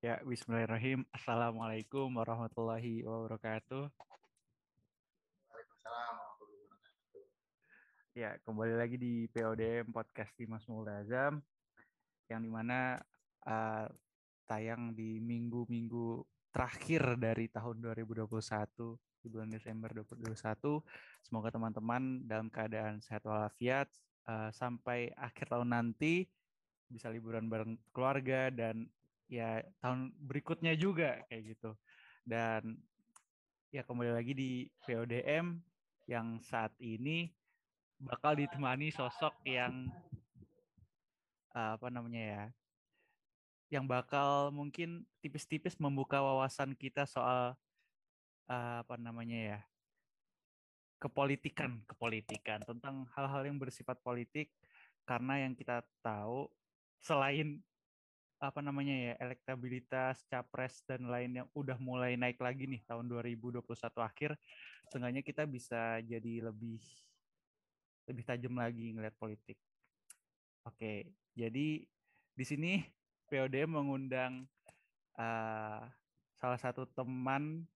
Ya, bismillahirrahmanirrahim. Assalamualaikum warahmatullahi wabarakatuh. Waalaikumsalam warahmatullahi wabarakatuh. Ya, kembali lagi di PODM Podcast Dimas Mulazam yang di mana uh, tayang di minggu-minggu terakhir dari tahun 2021 di bulan Desember 2021. Semoga teman-teman dalam keadaan sehat walafiat uh, sampai akhir tahun nanti bisa liburan bareng keluarga dan ya tahun berikutnya juga kayak gitu. Dan ya kembali lagi di VODM yang saat ini bakal ditemani sosok yang apa namanya ya yang bakal mungkin tipis-tipis membuka wawasan kita soal uh, apa namanya ya kepolitikan kepolitikan tentang hal-hal yang bersifat politik karena yang kita tahu selain apa namanya ya elektabilitas capres dan lain yang udah mulai naik lagi nih tahun 2021 akhir setengahnya kita bisa jadi lebih lebih tajam lagi ngeliat politik. Oke, jadi di sini POD mengundang uh, salah satu teman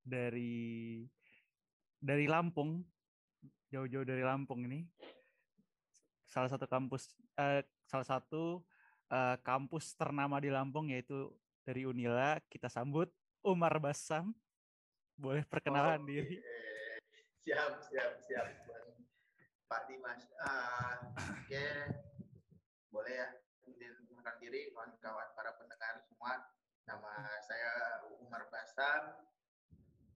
dari dari Lampung jauh-jauh dari Lampung ini salah satu kampus uh, salah satu uh, kampus ternama di Lampung yaitu dari Unila. Kita sambut Umar Basam. Boleh perkenalan oh, diri. Siap, siap, siap. Pak Dimas. Uh, Oke, okay. boleh ya mengenalkan diri kawan-kawan para pendengar semua. Nama saya Umar Basam.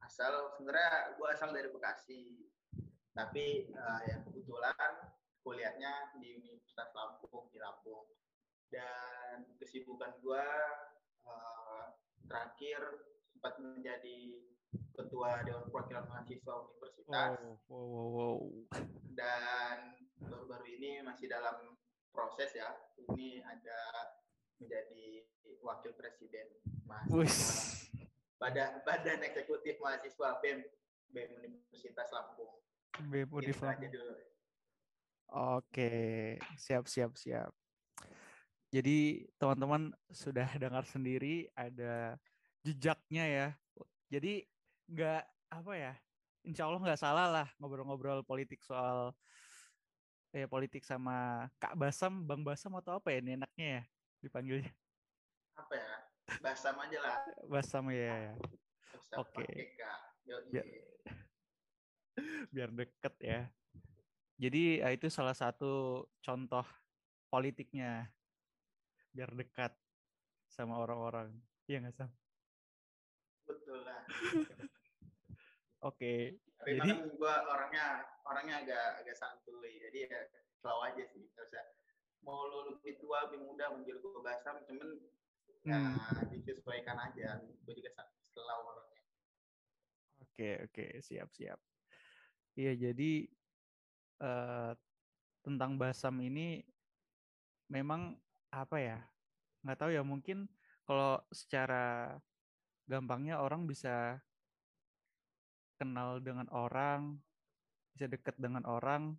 Asal sebenarnya gue asal dari Bekasi, tapi uh, yang kebetulan kuliahnya di Universitas Lampung di Lampung dan kesibukan gue uh, terakhir sempat menjadi ketua dewan perwakilan mahasiswa universitas. Wow, wow, wow. dan baru-baru ini masih dalam proses ya. Ini ada menjadi wakil presiden mahasiswa. Badan badan eksekutif mahasiswa BEM BEM Universitas Lampung. BEM Universitas Oke, siap siap siap. Jadi teman-teman sudah dengar sendiri ada jejaknya ya. Jadi nggak apa ya, insya Allah nggak salah lah ngobrol-ngobrol politik soal eh politik sama Kak Basam, Bang Basam atau apa ya ini enaknya ya dipanggilnya? Apa ya? Basam aja lah. Basam ya. ya. Oke. Okay. Biar, biar deket ya. Jadi itu salah satu contoh politiknya biar dekat sama orang-orang. Iya nggak Sam? Betul lah. Oke. Okay. jadi gue orangnya orangnya agak agak santuy, jadi ya slow aja sih. Gak usah mau lu lebih tua, lebih muda, menjadi gue basam, cuman ya hmm. ya disesuaikan aja. Gue juga slow orangnya. Oke okay, oke okay. siap siap. Iya jadi uh, tentang basam ini memang apa ya nggak tahu ya mungkin kalau secara gampangnya orang bisa kenal dengan orang bisa deket dengan orang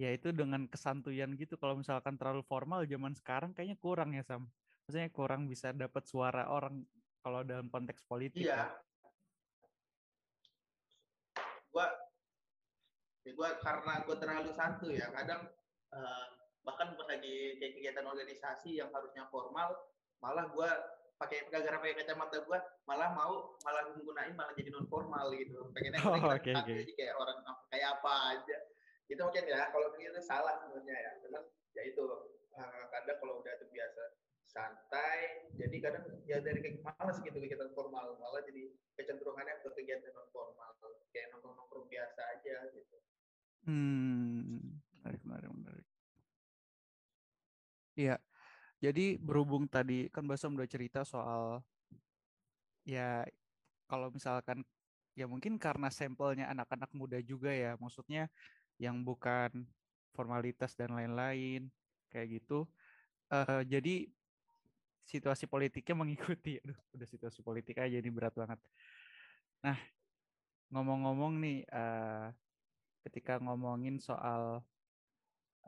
ya itu dengan kesantuyan gitu. Kalau misalkan terlalu formal zaman sekarang kayaknya kurang ya sam. Maksudnya kurang bisa dapat suara orang kalau dalam konteks politik. Iya. Ya. gua ya gua karena gua terlalu santu ya kadang uh, bahkan pas lagi kayak kegiatan organisasi yang harusnya formal malah gue pakai gara-gara pakai kacamata gue malah mau malah menggunakan malah jadi non formal gitu. Pengennya oh, okay, okay. jadi kayak orang kayak apa aja. Itu mungkin ya kalau begitu salah sebenarnya ya. Cuman ya itu uh, kadang kalau udah terbiasa santai jadi kadang ya dari kayak malas gitu kegiatan formal malah jadi kecenderungannya ke kegiatan non formal kayak nongkrong nongkrong biasa aja gitu. Hmm menarik menarik menarik Iya. Jadi berhubung tadi kan Basam udah cerita soal ya kalau misalkan ya mungkin karena sampelnya anak-anak muda juga ya, maksudnya yang bukan formalitas dan lain-lain kayak gitu. Uh, jadi situasi politiknya mengikuti. Aduh, udah situasi politik aja ini berat banget. Nah, ngomong-ngomong nih, uh, ketika ngomongin soal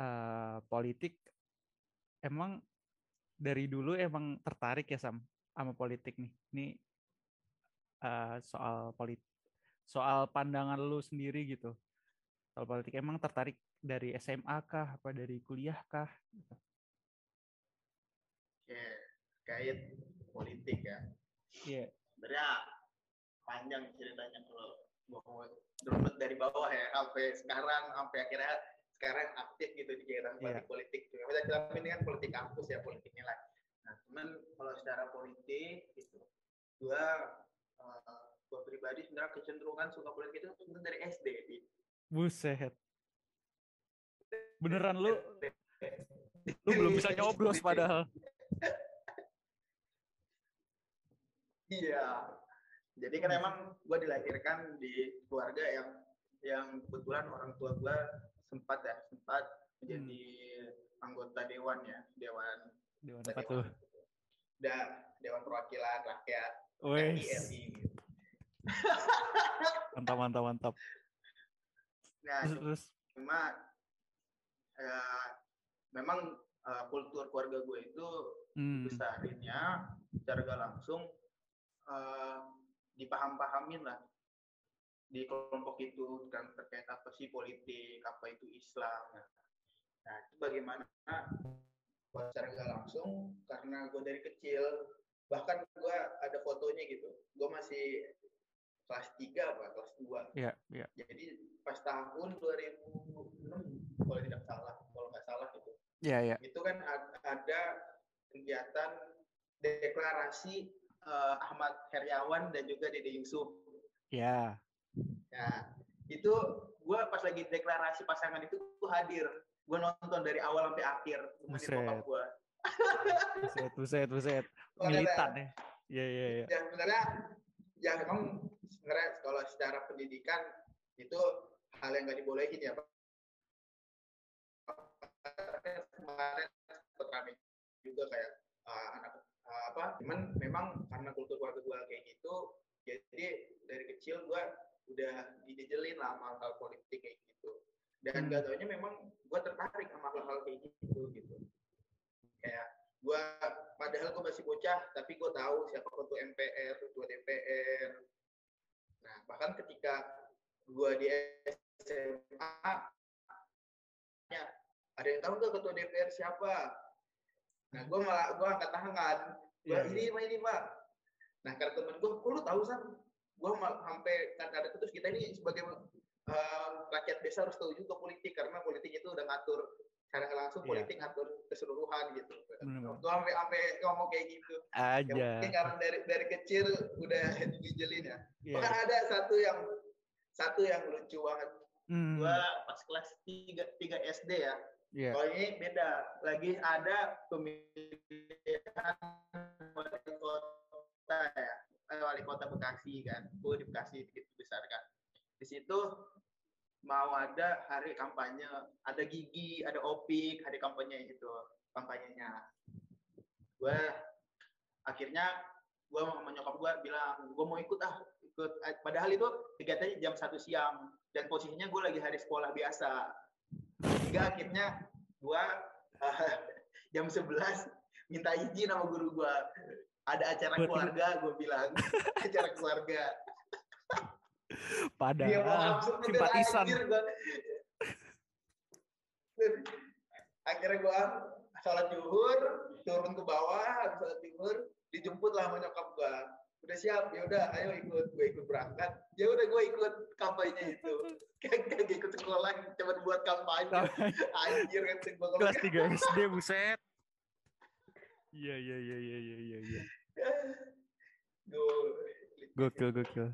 uh, politik, emang dari dulu emang tertarik ya Sam sama politik nih. Ini uh, soal politik, soal pandangan lu sendiri gitu. Soal politik emang tertarik dari SMA kah, apa dari kuliah kah? Gitu. Oke, kait politik ya. Iya. Yeah. Sebenarnya panjang ceritanya kalau mau dari bawah ya sampai sekarang sampai akhirnya sekarang aktif gitu di kegiatan yeah. politik. Cuma kita ini kan politik kampus ya politik nilai. Nah, cuman kalau secara politik gitu, gua uh, gua pribadi sebenarnya kecenderungan suka politik itu sebenarnya dari SD. Gitu. Buset. Beneran lu lu belum bisa nyoblos padahal. Iya. Jadi kan emang gue dilahirkan di keluarga yang yang kebetulan orang tua gue sempat ya sempat menjadi hmm. anggota dewan ya dewan dewan apa tuh? Dan dewan perwakilan rakyat RI mantap mantap mantap. Nah, terus, cuma ya, memang uh, kultur keluarga gue itu hmm. besarinnya secara gak langsung uh, dipaham-pahamin lah di kelompok itu kan terkait politik, apa itu Islam. Nah, nah itu bagaimana secara gak langsung karena gue dari kecil bahkan gue ada fotonya gitu gue masih kelas 3 apa kelas 2 yeah, yeah. jadi pas tahun 2006 kalau tidak salah kalau nggak salah gitu yeah, yeah. itu kan ada kegiatan deklarasi uh, Ahmad Heriawan dan juga Dede Yusuf. Ya. Ya, itu gue pas lagi deklarasi pasangan itu gue hadir. Gue nonton dari awal sampai akhir. Buset. Gue. buset, buset, buset. Militan ya. Iya, iya, iya. Ya sebenarnya, ya memang sebenarnya kalau secara pendidikan itu hal yang gak dibolehin ya Pak. Kemarin sempat juga kayak uh, anak uh, apa cuman memang karena kultur keluarga gue kayak gitu jadi dari kecil gue udah dijejelin lah sama hal politik kayak gitu dan hmm. gak taunya memang gue tertarik sama hal-hal kayak gitu gitu kayak gue padahal gue masih bocah tapi gue tahu siapa ketua MPR ketua DPR nah bahkan ketika gue di SMA ya ada yang tahu nggak ketua DPR siapa Nah, gue malah gue angkat tangan. Gue yeah, ini, yeah. ini, Pak. Nah, karena temen gue, kok lu tahu, San? Gue sampai kadang terus kita ini sebagai uh, rakyat desa harus tahu juga politik, karena politik itu udah ngatur secara langsung yeah. politik ngatur keseluruhan gitu. Mm. Gue sampai sampai ngomong kayak gitu. Aja. Ya, mungkin karena dari dari kecil udah dijelin ya. Yeah. Bahkan ada satu yang satu yang lucu banget. Mm. Gue pas kelas 3, 3 SD ya, Yeah. Kalau ini beda, lagi ada pemilihan wali kota ya, eh, wali kota Bekasi kan, gue di Bekasi begitu besar kan. Di situ mau ada hari kampanye, ada gigi, ada opik, hari kampanye itu kampanyenya. Gue akhirnya gue sama nyokap gue bilang gue mau ikut ah ikut padahal itu kegiatannya jam satu siang dan posisinya gue lagi hari sekolah biasa sehingga akhirnya gua uh, jam 11 minta izin sama guru gua ada acara keluarga gua bilang. Acara keluarga. Padahal simpatisan akhirnya gua sholat zuhur turun ke bawah habis sholat zuhur dijemput lah sama nyokap gua. Udah siap ya udah ayo ikut gue ikut berangkat. Ya udah gue ikut kampanye itu. Kayak ikut sekolah coba buat kampanye. Anjir kan kelas tiga SD buset iya iya iya iya iya iya iya. Gokil gokil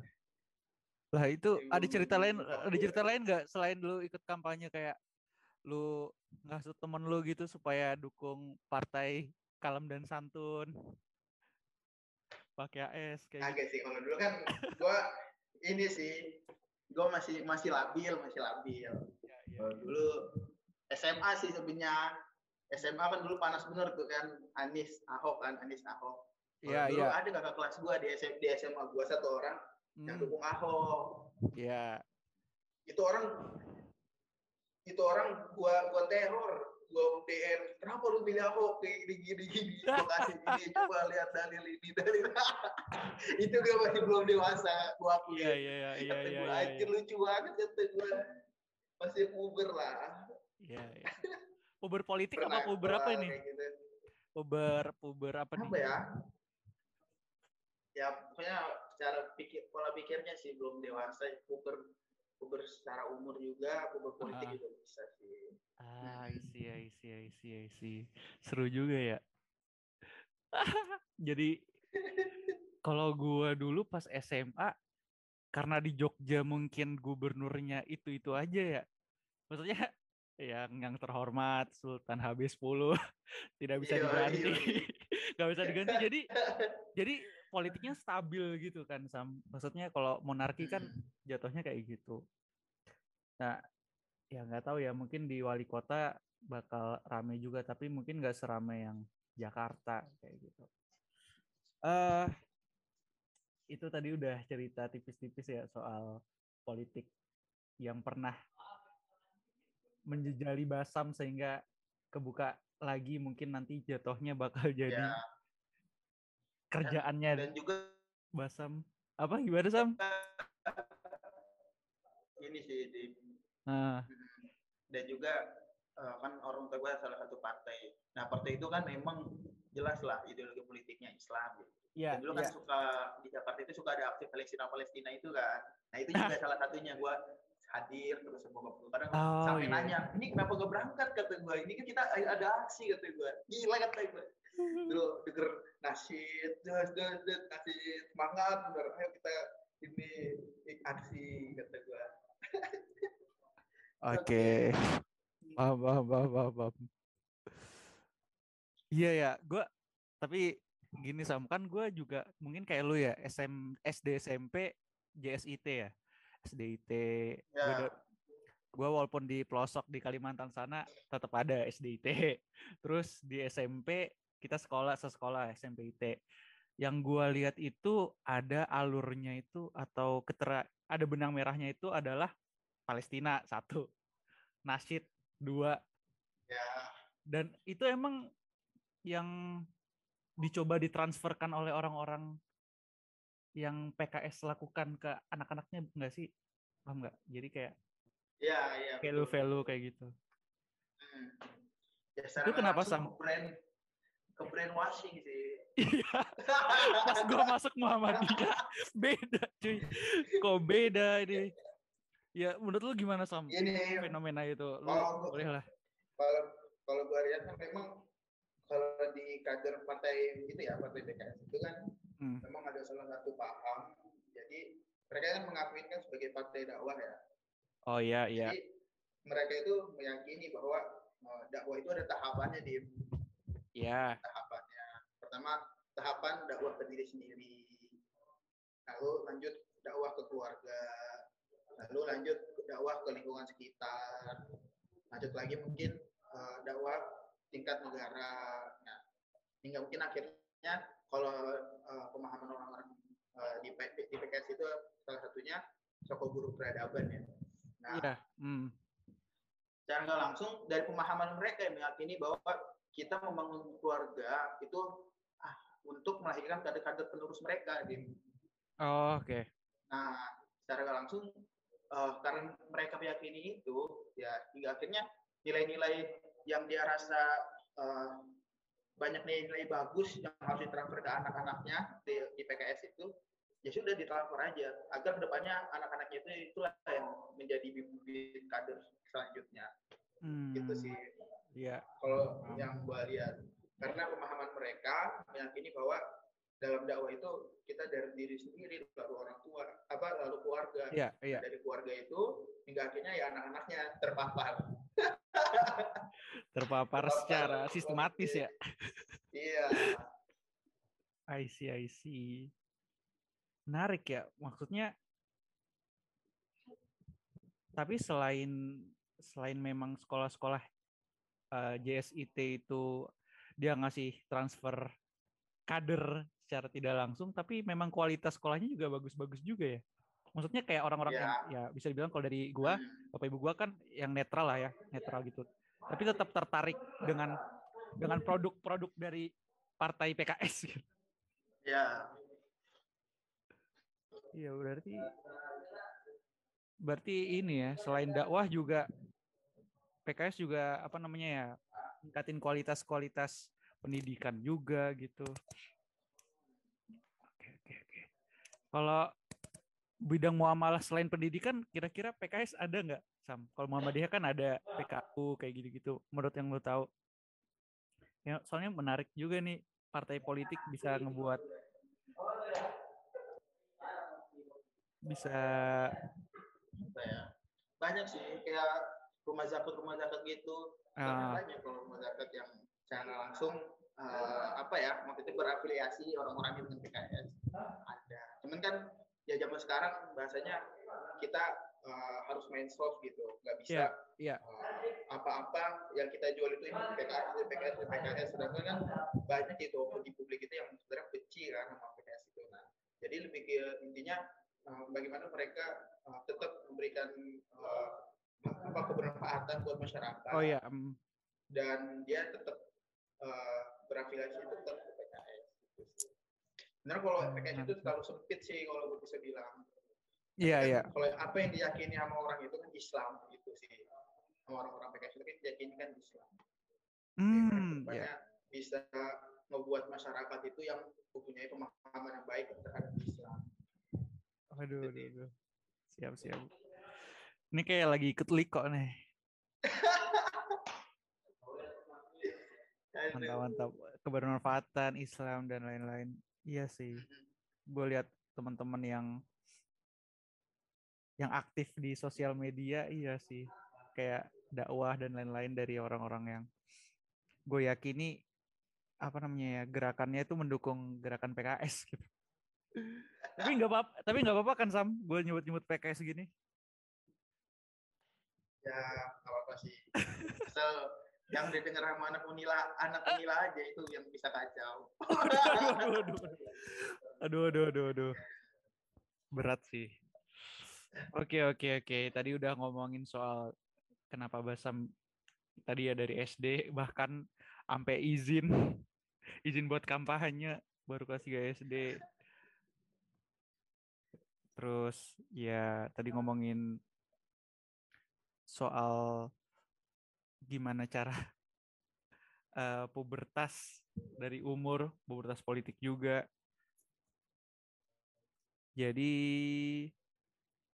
lah itu ada cerita lain ada cerita lain nggak selain lu ikut kampanye kayak lu ngasut temen lu gitu supaya dukung partai kalem dan santun? Pakai AS kayak agak gitu. sih kalau dulu kan gue ini sih gue masih masih labil masih labil. Ya, ya. Dulu SMA sih sebenarnya SMA kan dulu panas bener tuh kan Anis Ahok kan Anis Ahok Iya, iya. Ada kakak kelas gue di SMA, di SMA gue satu orang hmm. yang dukung Ahok. Iya. Itu orang itu orang gua gua teror, gua DM, kenapa lu pilih Ahok gini gini gini gue kasih gini coba lihat dalil ini dalil itu gue masih belum dewasa gue aku Iya iya iya iya iya. iya, anjir lucu banget kata gue masih puber lah Iya iya. Puber politik apa Pernah puber apa ini? gitu. Puber puber apa nih? apa ya ya pokoknya secara pikir pola pikirnya sih belum dewasa puber puber secara umur juga puber politik Ah. juga bisa sih Ah, I see, I see, I see, I see. Seru juga ya. Jadi kalau gua dulu pas SMA karena di Jogja mungkin gubernurnya itu-itu aja ya. Maksudnya yang yang terhormat Sultan HB10 tidak bisa Iya, diganti. iya, nggak bisa diganti. Jadi jadi politiknya stabil gitu kan Sam. Maksudnya kalau monarki kan Hmm. jatuhnya kayak gitu. Nah, ya nggak tahu ya mungkin di wali kota bakal rame juga tapi mungkin nggak serame yang Jakarta kayak gitu. eh itu tadi udah cerita tipis-tipis ya soal politik yang pernah menjejali Basam sehingga kebuka lagi mungkin nanti jatuhnya bakal jadi ya kerjaannya dan juga Basam. Apa gimana Sam? ini sih di Nah, dan juga eh, kan orang tua gue salah satu partai. Nah partai itu kan memang jelas lah ideologi politiknya Islam. Gitu. ya, Dan dulu kan ya. suka di Jakarta itu suka ada aksi Palestina Palestina itu kan. Nah itu juga salah satunya gue hadir terus semua kadang Oh, sampai iya. nanya ini kenapa gak berangkat? kata gue ini kan kita ada aksi kata gue gila kata gue dulu denger des kasih semangat bener. Ayo kita ini aksi kata gue Oke. Paham, paham, paham, paham. Iya ya, gue tapi gini Sam kan gue juga mungkin kayak lu ya SM, SD SMP JSIT ya SDIT gue ya. Gue walaupun di pelosok di Kalimantan sana tetap ada SDIT terus di SMP kita sekolah sesekolah SMP IT yang gue lihat itu ada alurnya itu atau ketera ada benang merahnya itu adalah Palestina satu. Nasyid dua. Ya. Dan itu emang yang dicoba ditransferkan oleh orang-orang yang PKS lakukan ke anak-anaknya enggak sih paham nggak jadi kayak ya ya betul. value-value kayak gitu Hmm. ya Itu kenapa, langsung Sam? ke brand ke brainwashing sih Iya, pas gua masuk Muhammadiyah beda cuy. Kok beda ini? Ya menurut lu gimana Sam? ini Fenomena itu. Lu Kalau gua- boleh lah. kalau kalau gue lihat kan memang kalau di kader partai itu ya partai PKS itu kan Hmm. memang ada salah satu paham. Jadi mereka kan mengakui kan sebagai partai dakwah ya. Oh iya iya. jadi mereka itu meyakini bahwa eh, dakwah itu ada tahapannya di Iya. tahapannya. Pertama tahapan dakwah ke diri sendiri. Lalu lanjut dakwah ke keluarga. Lalu lanjut dakwah ke lingkungan sekitar. Lanjut lagi mungkin eh, dakwah tingkat negara. Nah hingga mungkin akhirnya kalau eh, pemahaman orang-orang eh, di, di PKS itu salah satunya soko guru peradaban ya nah Iya. Hmm. secara nggak langsung dari pemahaman mereka yang meyakini bahwa kita membangun keluarga itu ah, untuk melahirkan kader-kader penerus mereka. Dim. Oh, oke. Nah, secara nggak langsung eh, karena mereka meyakini itu, ya hingga akhirnya nilai-nilai yang dia rasa eh, banyak nilai-nilai bagus yang harus ditransfer ke anak-anaknya di, di PKS itu, ya sudah ditransfer aja agar ke depannya anak-anaknya itu itulah yang menjadi bibit kader selanjutnya. Hmm. Gitu sih Iya. kalau yang gua lihat karena pemahaman mereka meyakini bahwa dalam dakwah itu kita dari diri sendiri lalu orang tua apa lalu keluarga Iya, iya. dari keluarga itu hingga akhirnya ya anak-anaknya terpapar Terpapar secara sistematis ya. iya I see, I see. Menarik ya. Maksudnya tapi selain selain memang sekolah-sekolah eh, JSIT itu dia ngasih transfer kader secara tidak langsung, tapi memang kualitas sekolahnya juga bagus-bagus juga ya. Maksudnya kayak orang-orang yang ya bisa dibilang kalau dari gua, Hmm. bapak ibu gua kan yang netral lah ya, netral gitu. Tapi tetap tertarik dengan dengan produk-produk dari partai PKS gitu. Ya. Iya berarti berarti ini ya selain dakwah juga PKS juga apa namanya ya tingkatin kualitas-kualitas pendidikan juga gitu. Oke oke oke. Kalau bidang muamalah selain pendidikan kira-kira PKS ada nggak Sam? Kalau Muhammadiyah kan ada PKU kayak gitu-gitu. Menurut yang lo tahu? Ya soalnya menarik juga nih partai politik bisa ngebuat bisa ya? banyak sih kayak rumah zakat rumah zakat gitu uh, banyak kalau rumah zakat yang secara langsung uh, apa ya maksudnya berafiliasi orang-orang dengan PKS ada cuman kan ya zaman sekarang bahasanya kita uh, harus main soft gitu nggak bisa yeah, yeah. Uh, apa-apa yang kita jual itu PKS PKS PKS sedangkan kan banyak itu di publik itu yang sebenarnya benci kan sama PKS itu nah jadi lebih ke intinya uh, bagaimana mereka uh, tetap memberikan uh, apa kebermanfaatan buat masyarakat. Oh iya. Um. Dan dia tetap uh, berafiliasi tetap Sebenarnya kalau hmm, PKS itu terlalu sempit sih kalau gue bisa bilang. Iya yeah, iya. Yeah. Kalau apa yang diyakini sama orang itu kan Islam gitu sih. Sama orang-orang PKS itu kan diyakini kan Islam. Hmm, Jadi, yeah. bisa membuat masyarakat itu yang mempunyai pemahaman yang baik terhadap Islam. Aduh, aduh, aduh. Siap, siap. Ini kayak lagi ikut liko nih. mantap, mantap. Kebermanfaatan Islam dan lain-lain. Iya sih. Gue lihat teman-teman yang yang aktif di sosial media, iya sih. Kayak dakwah dan lain-lain dari orang-orang yang gue yakini apa namanya ya gerakannya itu mendukung gerakan PKS gitu. Tapi nggak apa tapi nggak apa-apa kan Sam? Gue nyebut-nyebut PKS gini. Ya nggak apa-apa sih. Asal yang didengar sama anak unila anak unila aja itu yang bisa kacau. Aduh, aduh, aduh aduh berat sih. Oke oke oke. Tadi udah ngomongin soal kenapa Basam tadi ya dari SD bahkan sampai izin izin buat kampanye baru kelas 3 SD Terus ya tadi ngomongin soal gimana cara uh, pubertas dari umur, pubertas politik juga. Jadi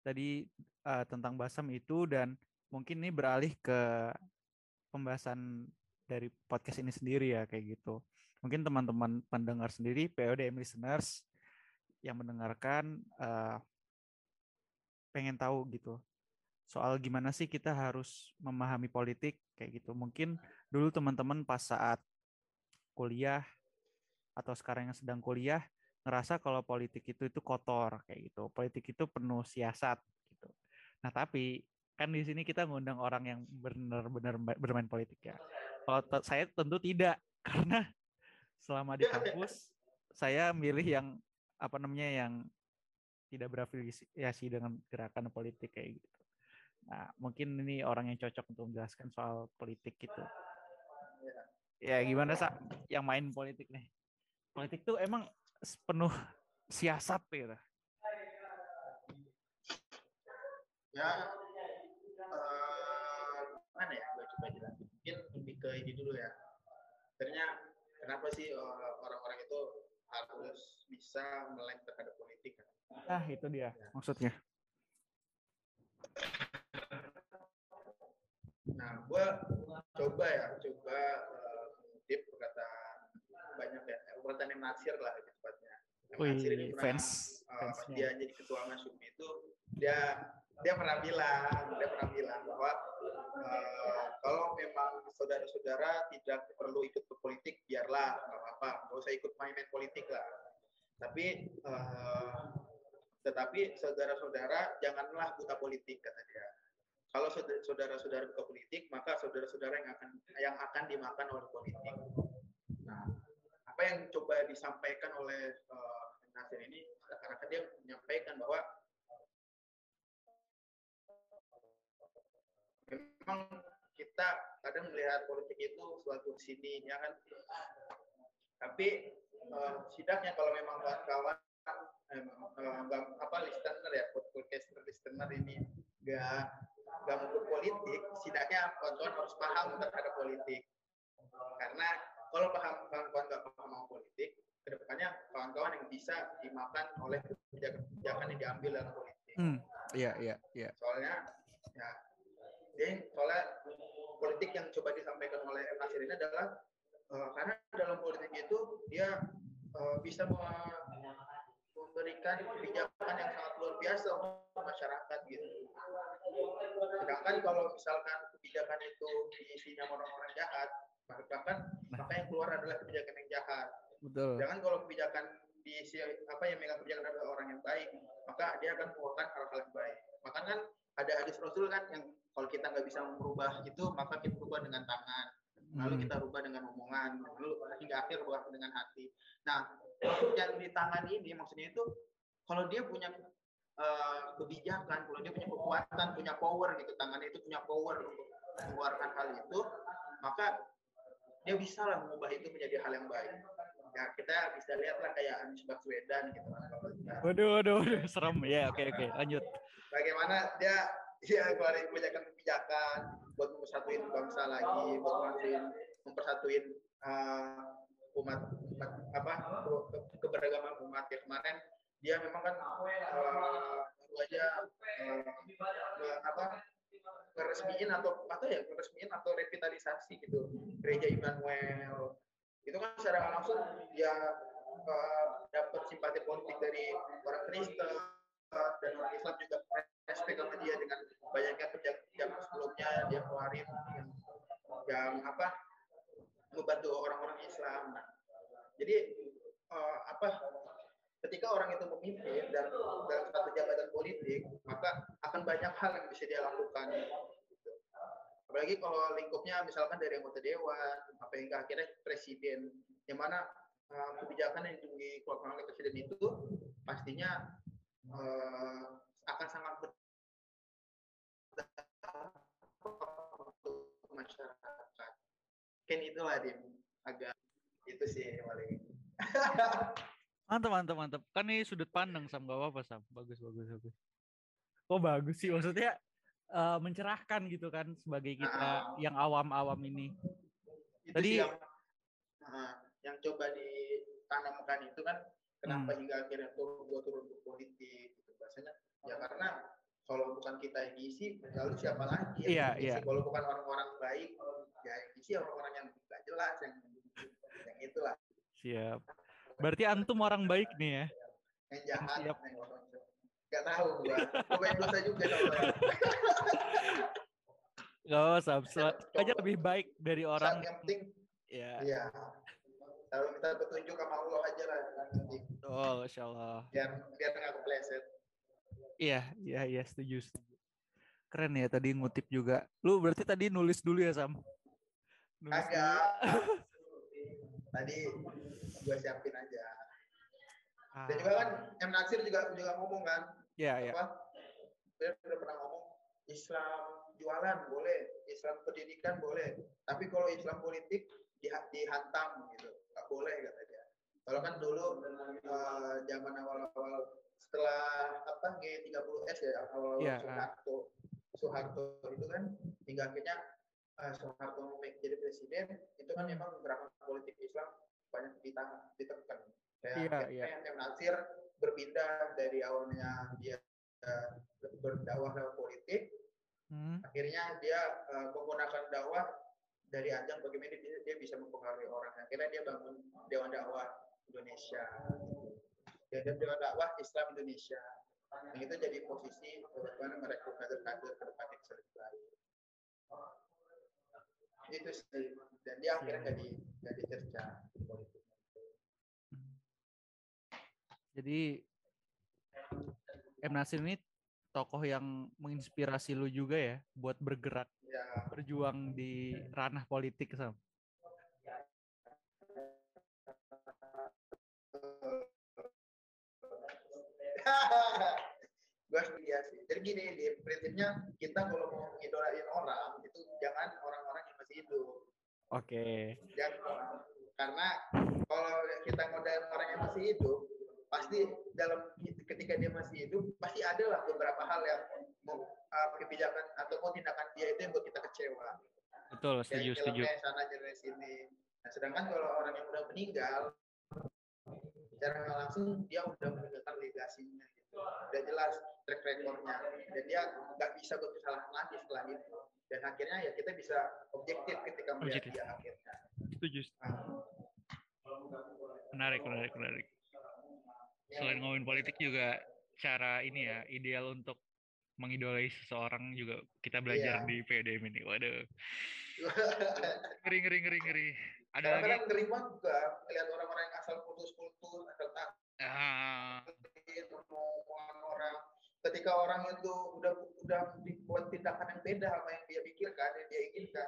tadi uh, tentang Basam itu dan mungkin ini beralih ke pembahasan dari podcast ini sendiri ya kayak gitu. Mungkin teman-teman pendengar sendiri, PODM listeners yang mendengarkan uh, pengen tahu gitu soal gimana sih kita harus memahami politik kayak gitu. Mungkin dulu teman-teman pas saat kuliah atau sekarang yang sedang kuliah ngerasa kalau politik itu itu kotor kayak gitu. Politik itu penuh siasat gitu. Nah, tapi kan di sini kita ngundang orang yang benar-benar bermain politik ya. Kalau saya tentu tidak karena selama di kampus saya milih yang apa namanya yang tidak berafiliasi dengan gerakan politik kayak gitu. Nah, mungkin ini orang yang cocok untuk menjelaskan soal politik gitu. Ya, gimana sih yang main politik nih? Politik tuh emang penuh siasat gitu. Ya, uh, mana ya? Gue coba jelasin. Mungkin lebih ke ini dulu ya. Sebenarnya kenapa sih eh, orang-orang itu harus bisa melek terhadap politik. Ah, itu dia ya. maksudnya. Nah, gue coba ya, coba uh, mengutip perkataan banyak ya, perkataan yang Nasir lah lebih tepatnya. Wih, ini pernah, fans, uh, dia jadi ketua Masumi itu, dia dia pernah bilang, dia pernah bilang bahwa uh, kalau memang saudara-saudara tidak perlu ikut ke politik, biarlah, nggak apa-apa, nggak usah ikut main-main politik lah. Tapi uh, tetapi saudara-saudara janganlah buta politik kata dia. Kalau saudara-saudara buta politik, maka saudara-saudara yang akan yang akan dimakan oleh politik. Nah, apa yang coba disampaikan oleh uh, Nasir ini, karena dia menyampaikan bahwa memang kita kadang melihat politik itu suatu sini ya kan tapi uh, sidaknya kalau memang kawan-kawan eh, uh, apa listener ya podcast listener ini nggak nggak mau politik sidaknya kawan-kawan harus paham terhadap politik karena kalau paham kawan-kawan nggak paham mau politik ke depannya kawan-kawan yang bisa dimakan oleh kebijakan yang diambil dalam politik. Hmm, iya iya iya. Soalnya ya, jadi soalnya politik yang coba disampaikan oleh M Nasir ini adalah uh, karena dalam politik itu dia uh, bisa memberikan kebijakan yang sangat luar biasa untuk masyarakat gitu. Sedangkan kalau misalkan kebijakan itu diisinya orang-orang jahat, bahkan maka yang keluar adalah kebijakan yang jahat. Betul. Jangan kalau kebijakan diisi apa yang megang kebijakan adalah orang yang baik, maka dia akan mengeluarkan hal-hal yang baik. Maka kan ada hadis Rasul kan yang kalau kita nggak bisa merubah itu, maka kita rubah dengan tangan. Lalu hmm. kita rubah dengan omongan, lalu hingga akhir rubah dengan hati. Nah, yang di tangan ini maksudnya itu kalau dia punya uh, kebijakan, kalau dia punya kekuatan, punya power gitu, tangan itu punya power untuk mengeluarkan hal itu, maka dia bisa lah mengubah itu menjadi hal yang baik. Ya kita bisa lihat lah kayak Anies Baswedan gitu. Waduh waduh waduh serem. Ya oke okay, oke okay. lanjut. Bagaimana dia dia keluarin kebijakan-kebijakan buat mempersatuin bangsa lagi buat mempersatuin mempersatuin uh, umat, umat apa ke, keberagaman umat. Ya kemarin dia memang kan uh, baru aja uh, apa resmiin atau atau ya resmiin atau revitalisasi gitu gereja Immanuel. Itu kan secara langsung dia uh, dapat simpati politik dari orang Kristen dan orang Islam juga respect sama dia dengan banyaknya kerja sebelumnya dia keluarin yang, yang apa membantu orang-orang Islam. Nah, jadi uh, apa ketika orang itu memimpin dan dalam satu jabatan politik maka akan banyak hal yang bisa dia lakukan apalagi kalau lingkupnya misalkan dari anggota dewan apa hingga akhirnya presiden yang mana uh, kebijakan yang dikeluarkan oleh presiden itu pastinya uh, akan sangat masyarakat kan itulah dim. Agak itu sih paling mantap mantap mantap. Kan ini sudut pandang sam. Gak apa-apa sam. Bagus bagus bagus. Oh bagus sih. Maksudnya uh, mencerahkan gitu kan sebagai kita uh, yang awam-awam ini. Itu Tadi yang, uh, yang coba ditanamkan itu kan kenapa hmm. hingga akhirnya turun gua turun ke politik gitu. Bahasanya ya karena kalau bukan kita yang isi lalu siapa lagi yang yeah, isi yeah. kalau bukan orang-orang baik ya yang isi orang-orang yang tidak jelas yang yang itulah siap berarti antum orang baik nih ya yang jahat siap. yang orang Gak tahu gua. Gua main dosa juga sama. Gak usah, aja lebih baik dari orang. Yang penting, ya. Iya. Kalau kita petunjuk sama Allah aja lah. Oh, Masya Allah. Biar, biar nggak kepleset. Iya, iya, iya, setuju, setuju. Keren ya tadi ngutip juga. Lu berarti tadi nulis dulu ya, Sam? Nulis Agak. tadi gue siapin aja. Dan juga kan M Nasir juga juga ngomong kan. Iya, iya. Dia udah pernah ngomong Islam jualan boleh, Islam pendidikan boleh, tapi kalau Islam politik di, dihantam gitu, nggak boleh kata dia. Kalau kan dulu uh, zaman awal-awal setelah apa G30S ya awal-awal yeah, Soeharto, Soeharto itu kan hingga akhirnya uh, Soeharto jadi presiden itu kan memang gerakan politik Islam banyak ditekan Kayak yeah, yeah. yang Nasir berpindah dari awalnya dia uh, berdakwah lewat politik, hmm. akhirnya dia uh, menggunakan dakwah dari ajang bagaimana dia, dia bisa mempengaruhi orang. Akhirnya dia bangun Dewan Dakwah Indonesia. Dia Dewan Dakwah Islam Indonesia. Yang itu jadi posisi bagaimana merekrut kader-kader ke depan yang lebih baik. Itu sih. Dan dia akhirnya jadi jadi cerca politik. Jadi M Nasir ini tokoh yang menginspirasi lu juga ya buat bergerak ya. berjuang di ranah politik Sam. gue setuju sih. Jadi gini di prinsipnya kita kalau mau ngidolain orang itu jangan orang-orang yang masih hidup. Oke. Okay. jangan karena kalau kita ngidolain orang yang masih hidup pasti dalam ketika dia masih hidup pasti ada lah beberapa hal yang mau uh, kebijakan ataupun tindakan dia itu yang buat kita kecewa. Betul setuju setuju. sana sini. Nah sedangkan kalau orang yang udah meninggal secara langsung dia udah meninggalkan legasinya gitu. udah jelas track recordnya dan dia nggak bisa berkesalahan lagi setelah itu dan akhirnya ya kita bisa objektif ketika melihat dia akhirnya setuju menarik menarik menarik selain ngomongin politik juga cara ini ya ideal untuk mengidolai seseorang juga kita belajar iya. di PDM ini. Waduh. ngeri ngeri ngeri ngeri. Ada lagi? Kadang ngeri banget juga lihat orang-orang yang asal putus-putus, asal tak. Ah. orang ketika orang itu udah udah dibuat tindakan yang beda sama yang dia pikirkan, yang dia inginkan,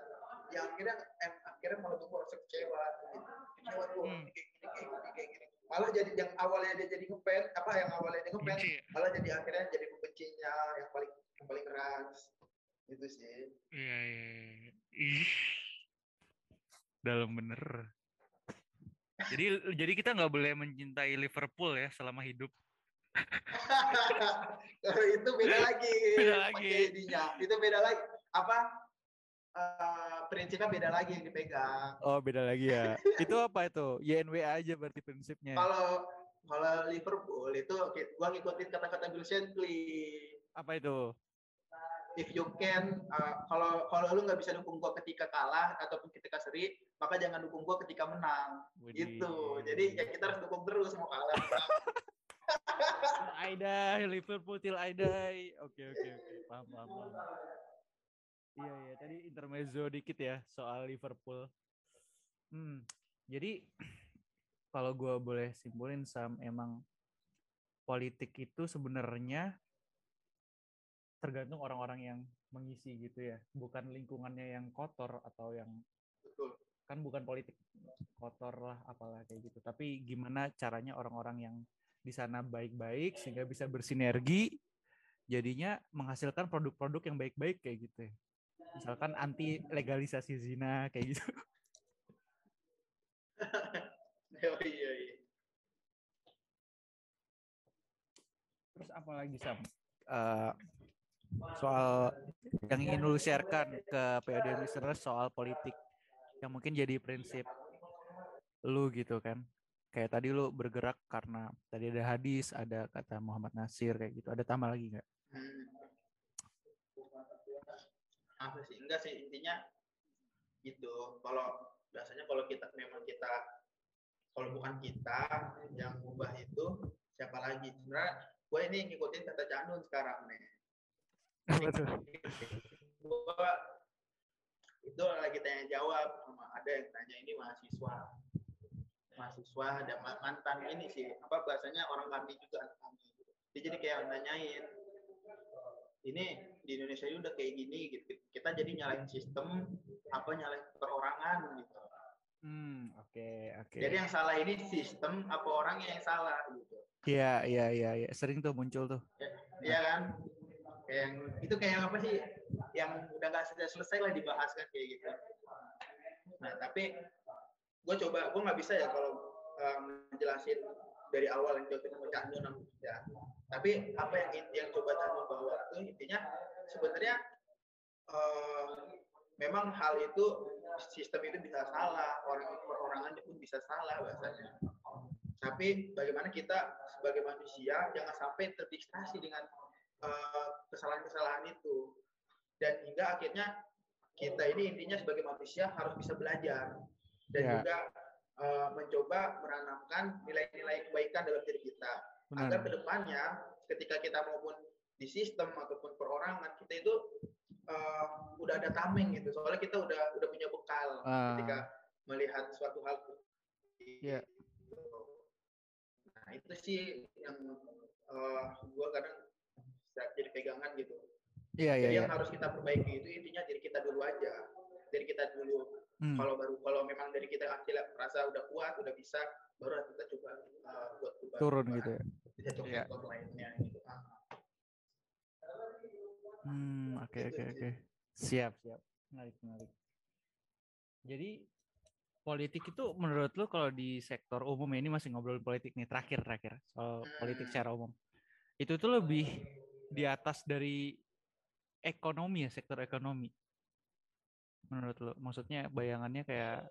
yang akhirnya eh, akhirnya malah tuh rasa kecewa, kecewa tuh hmm. kayak gini kayak gini kayak gini. Malah jadi yang awalnya dia jadi ngefans apa yang awalnya dia ngefans malah jadi akhirnya jadi pembencinya yang paling yang paling keras. Itu sih. Iya iya, iya. ih. Dalam bener. Jadi jadi kita nggak boleh mencintai Liverpool ya selama hidup kalau itu beda lagi beda lagi itu beda lagi apa uh, prinsipnya beda lagi yang dipegang. Oh, beda lagi ya. itu apa itu? YNWA aja berarti prinsipnya. Kalau kalau Liverpool itu gua ngikutin kata-kata Bill Shankly. Apa itu? If you can, uh, kalau kalau lu nggak bisa dukung gua ketika kalah ataupun ketika seri, maka jangan dukung gua ketika menang. Widih. Gitu. Jadi ya kita harus dukung terus mau kalah. I die, Liverpool till I die. Oke oke oke, paham paham paham. Iya iya tadi intermezzo dikit ya soal Liverpool. Hmm, jadi kalau gue boleh simpulin Sam emang politik itu sebenarnya tergantung orang-orang yang mengisi gitu ya, bukan lingkungannya yang kotor atau yang kan bukan politik kotor lah apalah kayak gitu. Tapi gimana caranya orang-orang yang di sana baik-baik sehingga bisa bersinergi jadinya menghasilkan produk-produk yang baik-baik kayak gitu. Ya misalkan anti legalisasi zina kayak gitu. Oh, iya, iya. terus apa lagi sam? Uh, soal yang ingin lu sharekan ke PAD listeners soal politik yang mungkin jadi prinsip lu gitu kan kayak tadi lu bergerak karena tadi ada hadis ada kata Muhammad Nasir kayak gitu. Ada tambah lagi nggak? Hmm. Apa sih? Enggak sih intinya gitu. Kalau biasanya kalau kita memang kita kalau bukan kita yang ubah itu siapa lagi? Sebenarnya gue ini ngikutin kata Janun sekarang nih gue itu lagi tanya jawab sama ada yang tanya ini mahasiswa mahasiswa ada mantan ini sih apa bahasanya orang kami juga kami dia jadi kayak nanyain ini di Indonesia ini udah kayak gini gitu. Kita jadi nyalain sistem apa nyalain perorangan gitu. Hmm, oke, okay, oke. Okay. Jadi yang salah ini sistem apa orangnya yang salah gitu. Iya, iya, iya, iya. Sering tuh muncul tuh. Ya, iya kan? Kayak yang itu kayak apa sih? Yang udah gak selesai, selesai lah dibahas kan kayak gitu. Nah, tapi gue coba, gue nggak bisa ya kalau um, dari awal yang jauh ketemu Cak Nun ya. Tapi apa yang yang coba Cak bawa itu intinya sebenarnya uh, memang hal itu sistem itu bisa salah, orang perorangannya pun bisa salah bahasanya. Tapi bagaimana kita sebagai manusia jangan sampai terdistraksi dengan eh, kesalahan-kesalahan uh, itu dan hingga akhirnya kita ini intinya sebagai manusia harus bisa belajar dan yeah. juga uh, mencoba menanamkan nilai-nilai kebaikan dalam diri kita Benar. agar ke depannya ketika kita maupun di sistem ataupun perorangan kita itu uh, udah ada tameng gitu soalnya kita udah udah punya bekal uh. ketika melihat suatu hal yeah. nah itu sih yang uh, gua kadang jadi pegangan gitu yeah, yeah, jadi yeah. yang harus kita perbaiki itu intinya diri kita dulu aja dari kita dulu hmm. kalau baru kalau memang dari kita akhirnya merasa udah kuat udah bisa baru kita coba uh, buat turun gitu ya bisa coba yeah. lainnya gitu Hmm, oke Gitu oke oke. Siap, siap. Menarik, menarik. Jadi politik itu menurut lu kalau di sektor umum ya, ini masih ngobrol politik nih terakhir terakhir soal politik Hmm. secara umum. Itu tuh lebih di atas dari ekonomi ya, sektor ekonomi. Menurut lu, maksudnya bayangannya kayak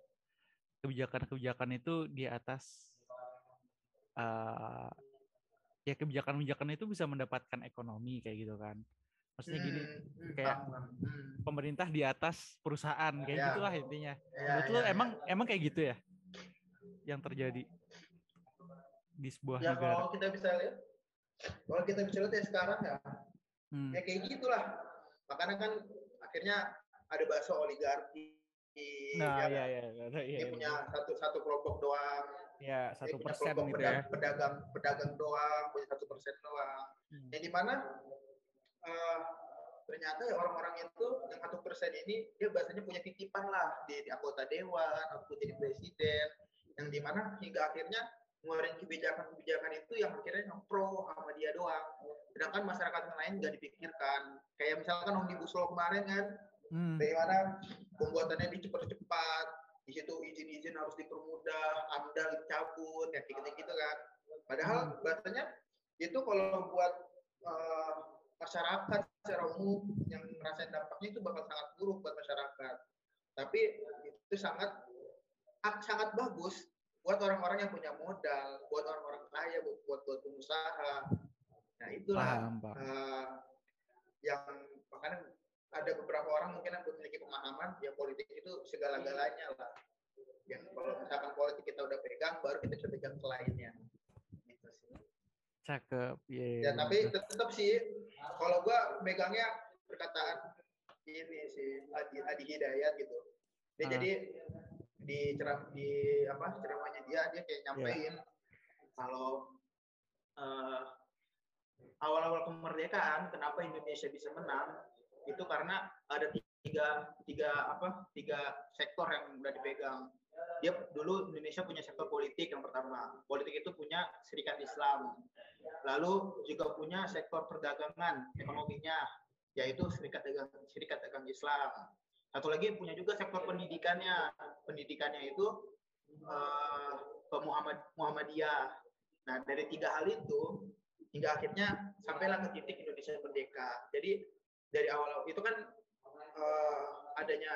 kebijakan-kebijakan itu di atas eh ya kebijakan-kebijakan itu bisa mendapatkan ekonomi kayak gitu kan. Maksudnya gini, Hmm, hmm, kayak. Hmm. pemerintah di atas perusahaan kayak Ya. gitulah intinya. Ya, Menurut ya, ya. emang emang kayak gitu ya yang terjadi di sebuah ya negara? kalau kita bisa lihat kalau kita bisa lihat ya sekarang ya Hmm. ya kayak gitulah makanya kan akhirnya ada bahasa oligarki Nah, ya ya kan? ya, ya, ya, dia ya, punya satu satu kelompok doang. Ya dia satu punya persen gitu ya. pedagang, pedagang pedagang doang punya satu persen doang. Hmm. yang di mana eh, ternyata ya orang-orang itu yang satu persen ini dia biasanya punya titipan lah. Di, di anggota dewan atau jadi presiden. Yang di mana hingga akhirnya ngeluarin kebijakan-kebijakan itu yang akhirnya yang pro sama dia doang. Sedangkan masyarakat yang lain nggak dipikirkan. Kayak misalkan omnibus law kemarin kan Hmm. bagaimana pembuatannya dicepat-cepat di situ izin-izin harus dipermudah amdal dicabut kayak gitu kan padahal bahasanya itu kalau buat eh, masyarakat secara umum yang ngerasain dampaknya itu bakal sangat buruk buat masyarakat tapi itu sangat sangat bagus buat orang-orang yang punya modal buat orang-orang kaya buat buat, buat pengusaha nah itulah Paham, paham. eh, yang makanya ada beberapa orang mungkin yang memiliki pemahaman ya politik itu segala-galanya lah. Yang kalau misalkan politik kita udah pegang, baru kita bisa pegang ke lainnya. Gitu sih. Cakep. Iya. Ya tapi tetap sih, kalau gua megangnya perkataan ini sih Adi, Adi Hidayat gitu. Dia Ah. jadi di ceram di apa ceramahnya dia dia kayak nyampein kalau eh, awal-awal kemerdekaan kenapa Indonesia bisa menang itu karena ada tiga tiga apa tiga sektor yang udah dipegang. Dia dulu Indonesia punya sektor politik yang pertama. Politik itu punya serikat Islam. Lalu juga punya sektor perdagangan ekonominya yaitu serikat dagang serikat dagang Islam. Satu lagi punya juga sektor pendidikannya. Pendidikannya itu Muhammad Muhammadiyah. Nah dari tiga hal itu hingga akhirnya sampailah ke titik Indonesia merdeka. Jadi dari awal itu kan eh, adanya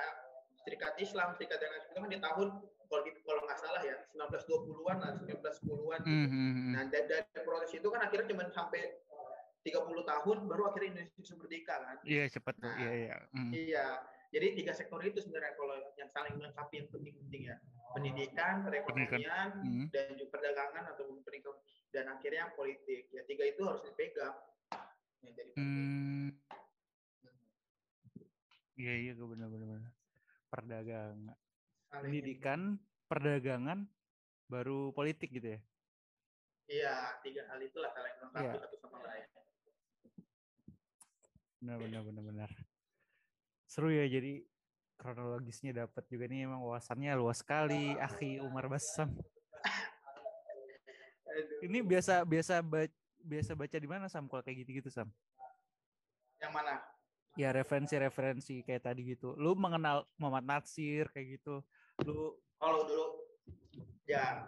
serikat Islam serikat dagang itu kan di tahun kalau di- kalau nggak salah ya 1920-an lah 1910-an Hmm, hmm, hmm. Nah, dari, dari proses itu kan akhirnya cuma sampai 30 tahun baru akhirnya Indonesia bisa merdeka kan. Iya cepat tuh. Nah, Iya iya. Hmm. Iya. Jadi tiga sektor itu sebenarnya kalau yang saling melengkapi yang penting-penting ya. Pendidikan, perekonomian, Hmm. dan juga perdagangan atau pendidikan dan akhirnya yang politik. Ya tiga itu harus dipegang. Ya, jadi penting. Hmm. Iya iya gue benar-benar. Perdagangan, Saling- pendidikan, perdagangan, baru politik gitu ya. Iya, tiga hal itulah saling melengkapi Iya. satu sama lain. Benar benar benar benar. Seru ya jadi kronologisnya dapat juga nih emang wawasannya luas sekali Akhi Umar Basam. Aduh. Ini biasa biasa baca, biasa baca di mana Sam kalau kayak gitu-gitu Sam? Yang mana? Ya referensi-referensi kayak tadi gitu. Lu mengenal Muhammad Natsir kayak gitu. Lu Kalau dulu, ya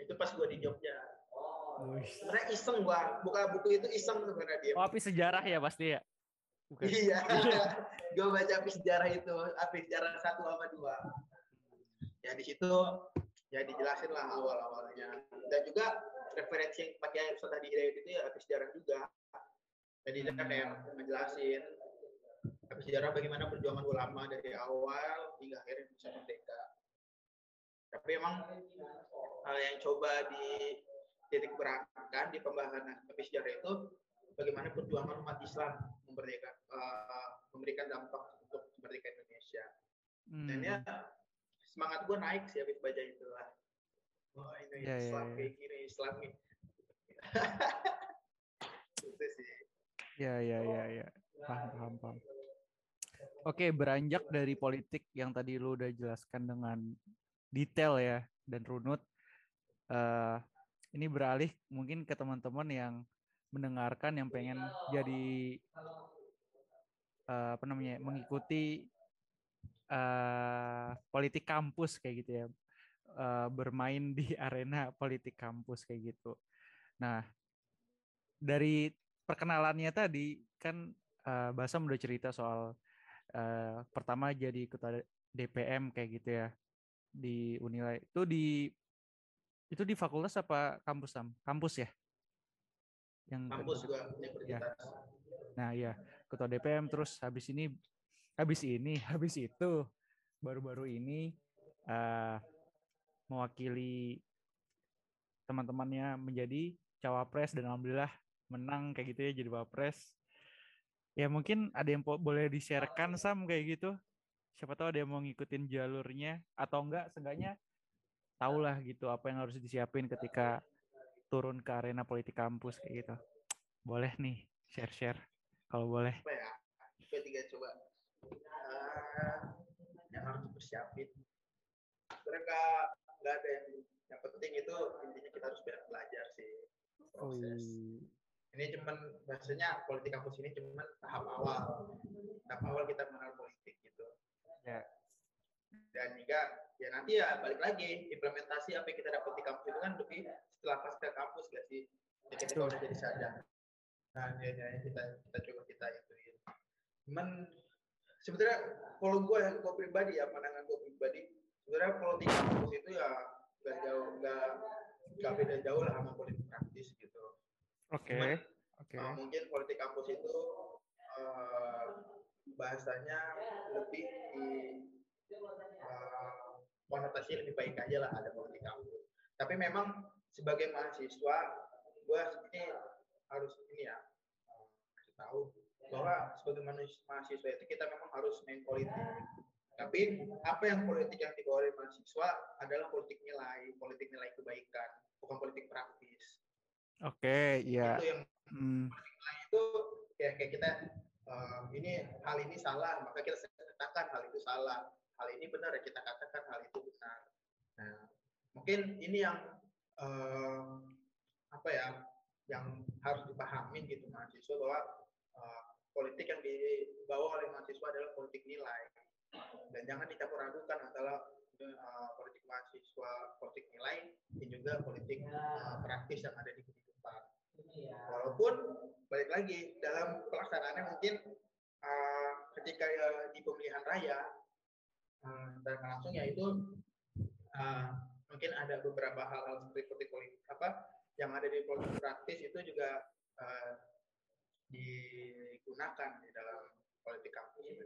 itu pas gue di Jogja. Wih. Sebenarnya iseng gua, buka buku itu iseng sebenarnya dia. Oh, api sejarah ya pasti ya? Bukan. Iya, gue baca api sejarah itu, api sejarah satu sama dua. Ya di situ ya dijelasin lah awal-awalnya. Dan juga referensi yang pakai Ustaz Hadi Hidayat itu ya api sejarah juga. Jadi dia Hmm. kayak ngejelasin api sejarah bagaimana perjuangan ulama dari awal hingga akhirnya bisa merdeka. Tapi emang hal yang coba di titik beratkan di pembahasan api sejarah itu bagaimana perjuangan umat Islam memerdeka, eh, memberikan dampak untuk kemerdekaan Indonesia. Dan Hmm. ya semangat gue naik sih habis baca itu lah. Wah ini Ya, ya, Islam ya. kayak gini, Islam nih. itu sih. Ya, ya, ya, ya. Paham, paham, paham. Oke, beranjak dari politik yang tadi lu udah jelaskan dengan detail ya dan runut. eh ini beralih mungkin ke teman-teman yang mendengarkan yang pengen jadi uh, apa namanya mengikuti uh, politik kampus kayak gitu ya uh, bermain di arena politik kampus kayak gitu. Nah dari perkenalannya tadi kan uh, Basam udah cerita soal uh, pertama jadi ketua DPM kayak gitu ya di Unilai itu di itu di fakultas apa kampus Sam? Kampus ya? Yang kampus juga ya. Nah ya ketua DPM terus habis ini habis ini habis itu baru-baru ini uh, mewakili teman-temannya menjadi cawapres dan alhamdulillah menang kayak gitu ya jadi wapres. Ya mungkin ada yang boleh di-sharekan Sam kayak gitu. Siapa tahu ada yang mau ngikutin jalurnya atau enggak seenggaknya tahulah gitu apa yang harus disiapin ketika turun ke arena politik kampus kayak gitu. Boleh nih share-share kalau boleh. Apa ya? Ketiga coba. Uh, yang harus dipersiapin. Mereka nggak ada yang yang penting itu intinya kita harus belajar sih proses. Oh. Ini cuman bahasanya politik kampus ini cuman tahap awal. Tahap awal kita mengenal politik gitu. Ya. Dan juga ya nanti ya balik lagi implementasi apa yang kita dapat di kampus itu kan lebih setelah pasca kampus gak sih ya kita udah jadi sadar nah ya, ya, kita kita coba kita ituin cuman sebenarnya kalau gue ya gue pribadi ya pandangan gue pribadi sebenarnya politik kampus itu ya gak jauh gak gak beda jauh lah sama politik oke okay. okay. uh, mungkin politik kampus itu uh, bahasanya lebih di uh, konotasi lebih baik aja lah ada politik kampus. Tapi memang sebagai mahasiswa, gue ini harus ini ya kasih tahu bahwa sebagai mahasiswa itu kita memang harus main politik. Tapi apa yang politik yang dibawa oleh mahasiswa adalah politik nilai, politik nilai kebaikan, bukan politik praktis. Oke, okay, iya. Itu yang hmm. itu kayak kayak kita uh, ini hal ini salah, maka kita katakan hal itu salah hal ini benar ya kita katakan hal itu benar. Nah, mungkin ini yang uh, apa ya yang harus dipahami gitu mahasiswa bahwa uh, politik yang dibawa oleh mahasiswa adalah politik nilai dan jangan dicampur adukan antara uh, politik mahasiswa politik nilai dan juga politik uh, praktis yang ada di. Walaupun balik lagi dalam pelaksanaannya mungkin uh, ketika uh, di pemilihan raya uh, dan langsung yaitu uh, mungkin ada beberapa hal-hal seperti politik apa yang ada di politik praktis itu juga uh, digunakan di dalam politik kampus itu.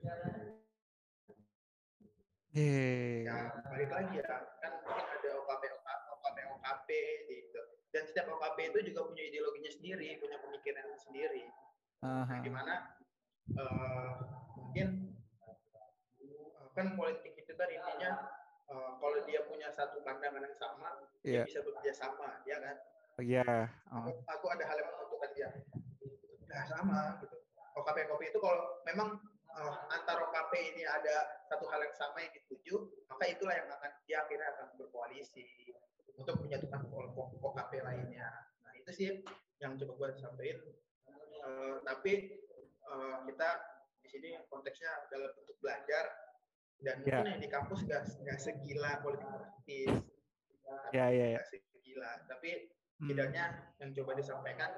Hey. Ya, balik lagi ya, kan mungkin ada OKP, OKP, OKP gitu. Dan setiap OKP itu juga punya ideologinya sendiri, punya pemikiran sendiri. Uh -huh. Nah, gimana uh, mungkin kan politik itu kan intinya uh, kalau dia punya satu pandangan yang sama yeah. dia iya. bisa bekerja sama ya kan oh, iya yeah. oh. aku, aku ada hal yang menentukan dia nah sama gitu OKP kopi itu kalau memang uh, antar OKP ini ada satu hal yang sama yang dituju maka itulah yang akan dia akhirnya akan berkoalisi untuk menyatukan kelompok OKP lainnya. Nah itu sih yang coba gue sampaikan uh, tapi uh, kita di sini konteksnya dalam bentuk belajar. Dan yeah. mungkin yang di kampus nggak segila politik praktis. Ya ya ya. Segila. Tapi hmm. tidaknya yang coba disampaikan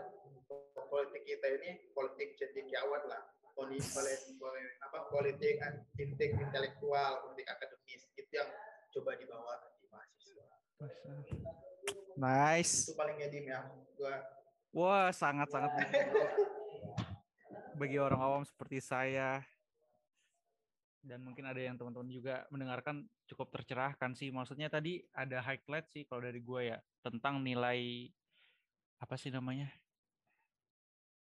politik kita ini politik cendekiawan lah. Politik boleh apa politik intik intelektual politik akademis. Itu yang coba dibawa nice itu paling edim ya gua wah sangat sangat bagi orang awam seperti saya dan mungkin ada yang teman-teman juga mendengarkan cukup tercerahkan sih. Maksudnya tadi ada highlight sih kalau dari gue ya tentang nilai apa sih namanya?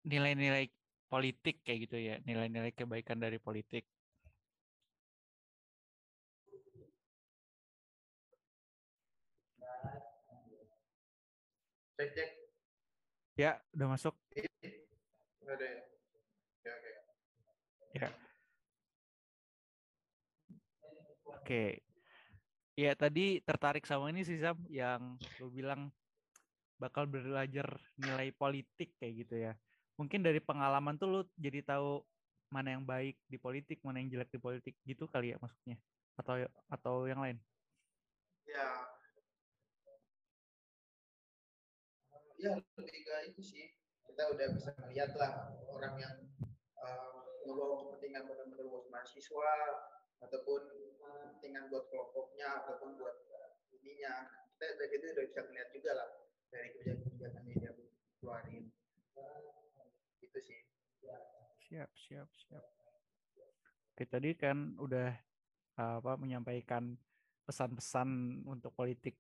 Nilai-nilai politik kayak gitu ya, nilai-nilai kebaikan dari politik. Cek cek. Ya, udah masuk. Ada ya. Ya, oke. Ya. Oke. Ya tadi tertarik sama ini sih Sam yang lu bilang bakal belajar nilai politik kayak gitu ya. Mungkin dari pengalaman tuh lu jadi tahu mana yang baik di politik, mana yang jelek di politik gitu kali ya maksudnya atau atau yang lain? Ya, ya lebih ke itu sih. Kita udah bisa melihat lah orang yang uh, membawa kepentingan benar-benar buat mahasiswa ataupun kepentingan buat kelompoknya ataupun buat ininya. Kita dari itu udah bisa melihat juga lah dari kebijakan-kebijakan yang dia keluarin. Itu sih. Siap siap siap. Oke tadi kan udah apa menyampaikan pesan-pesan untuk politik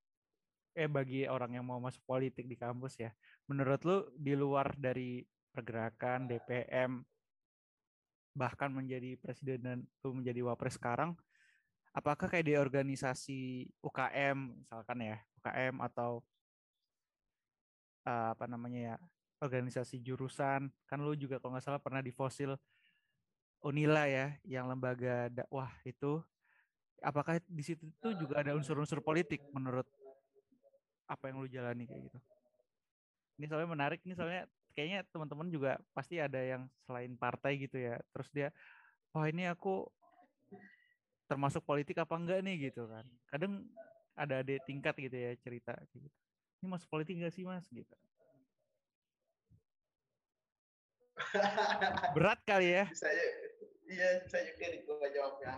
eh bagi orang yang mau masuk politik di kampus ya menurut lu di luar dari pergerakan DPM bahkan menjadi presiden dan lu menjadi wapres sekarang apakah kayak di organisasi UKM misalkan ya UKM atau uh, apa namanya ya organisasi jurusan kan lu juga kalau nggak salah pernah di fosil Unila ya yang lembaga dakwah itu apakah di situ tuh juga ada unsur-unsur politik menurut apa yang lu jalani kayak gitu. Ini soalnya menarik ini soalnya kayaknya teman-teman juga pasti ada yang selain partai gitu ya. Terus dia wah oh, ini aku termasuk politik apa enggak nih? gitu kan. Kadang ada ada tingkat gitu ya cerita gitu. Ini masuk politik enggak sih mas? gitu. Berat kali ya? Saya, iya saya juga jawabnya.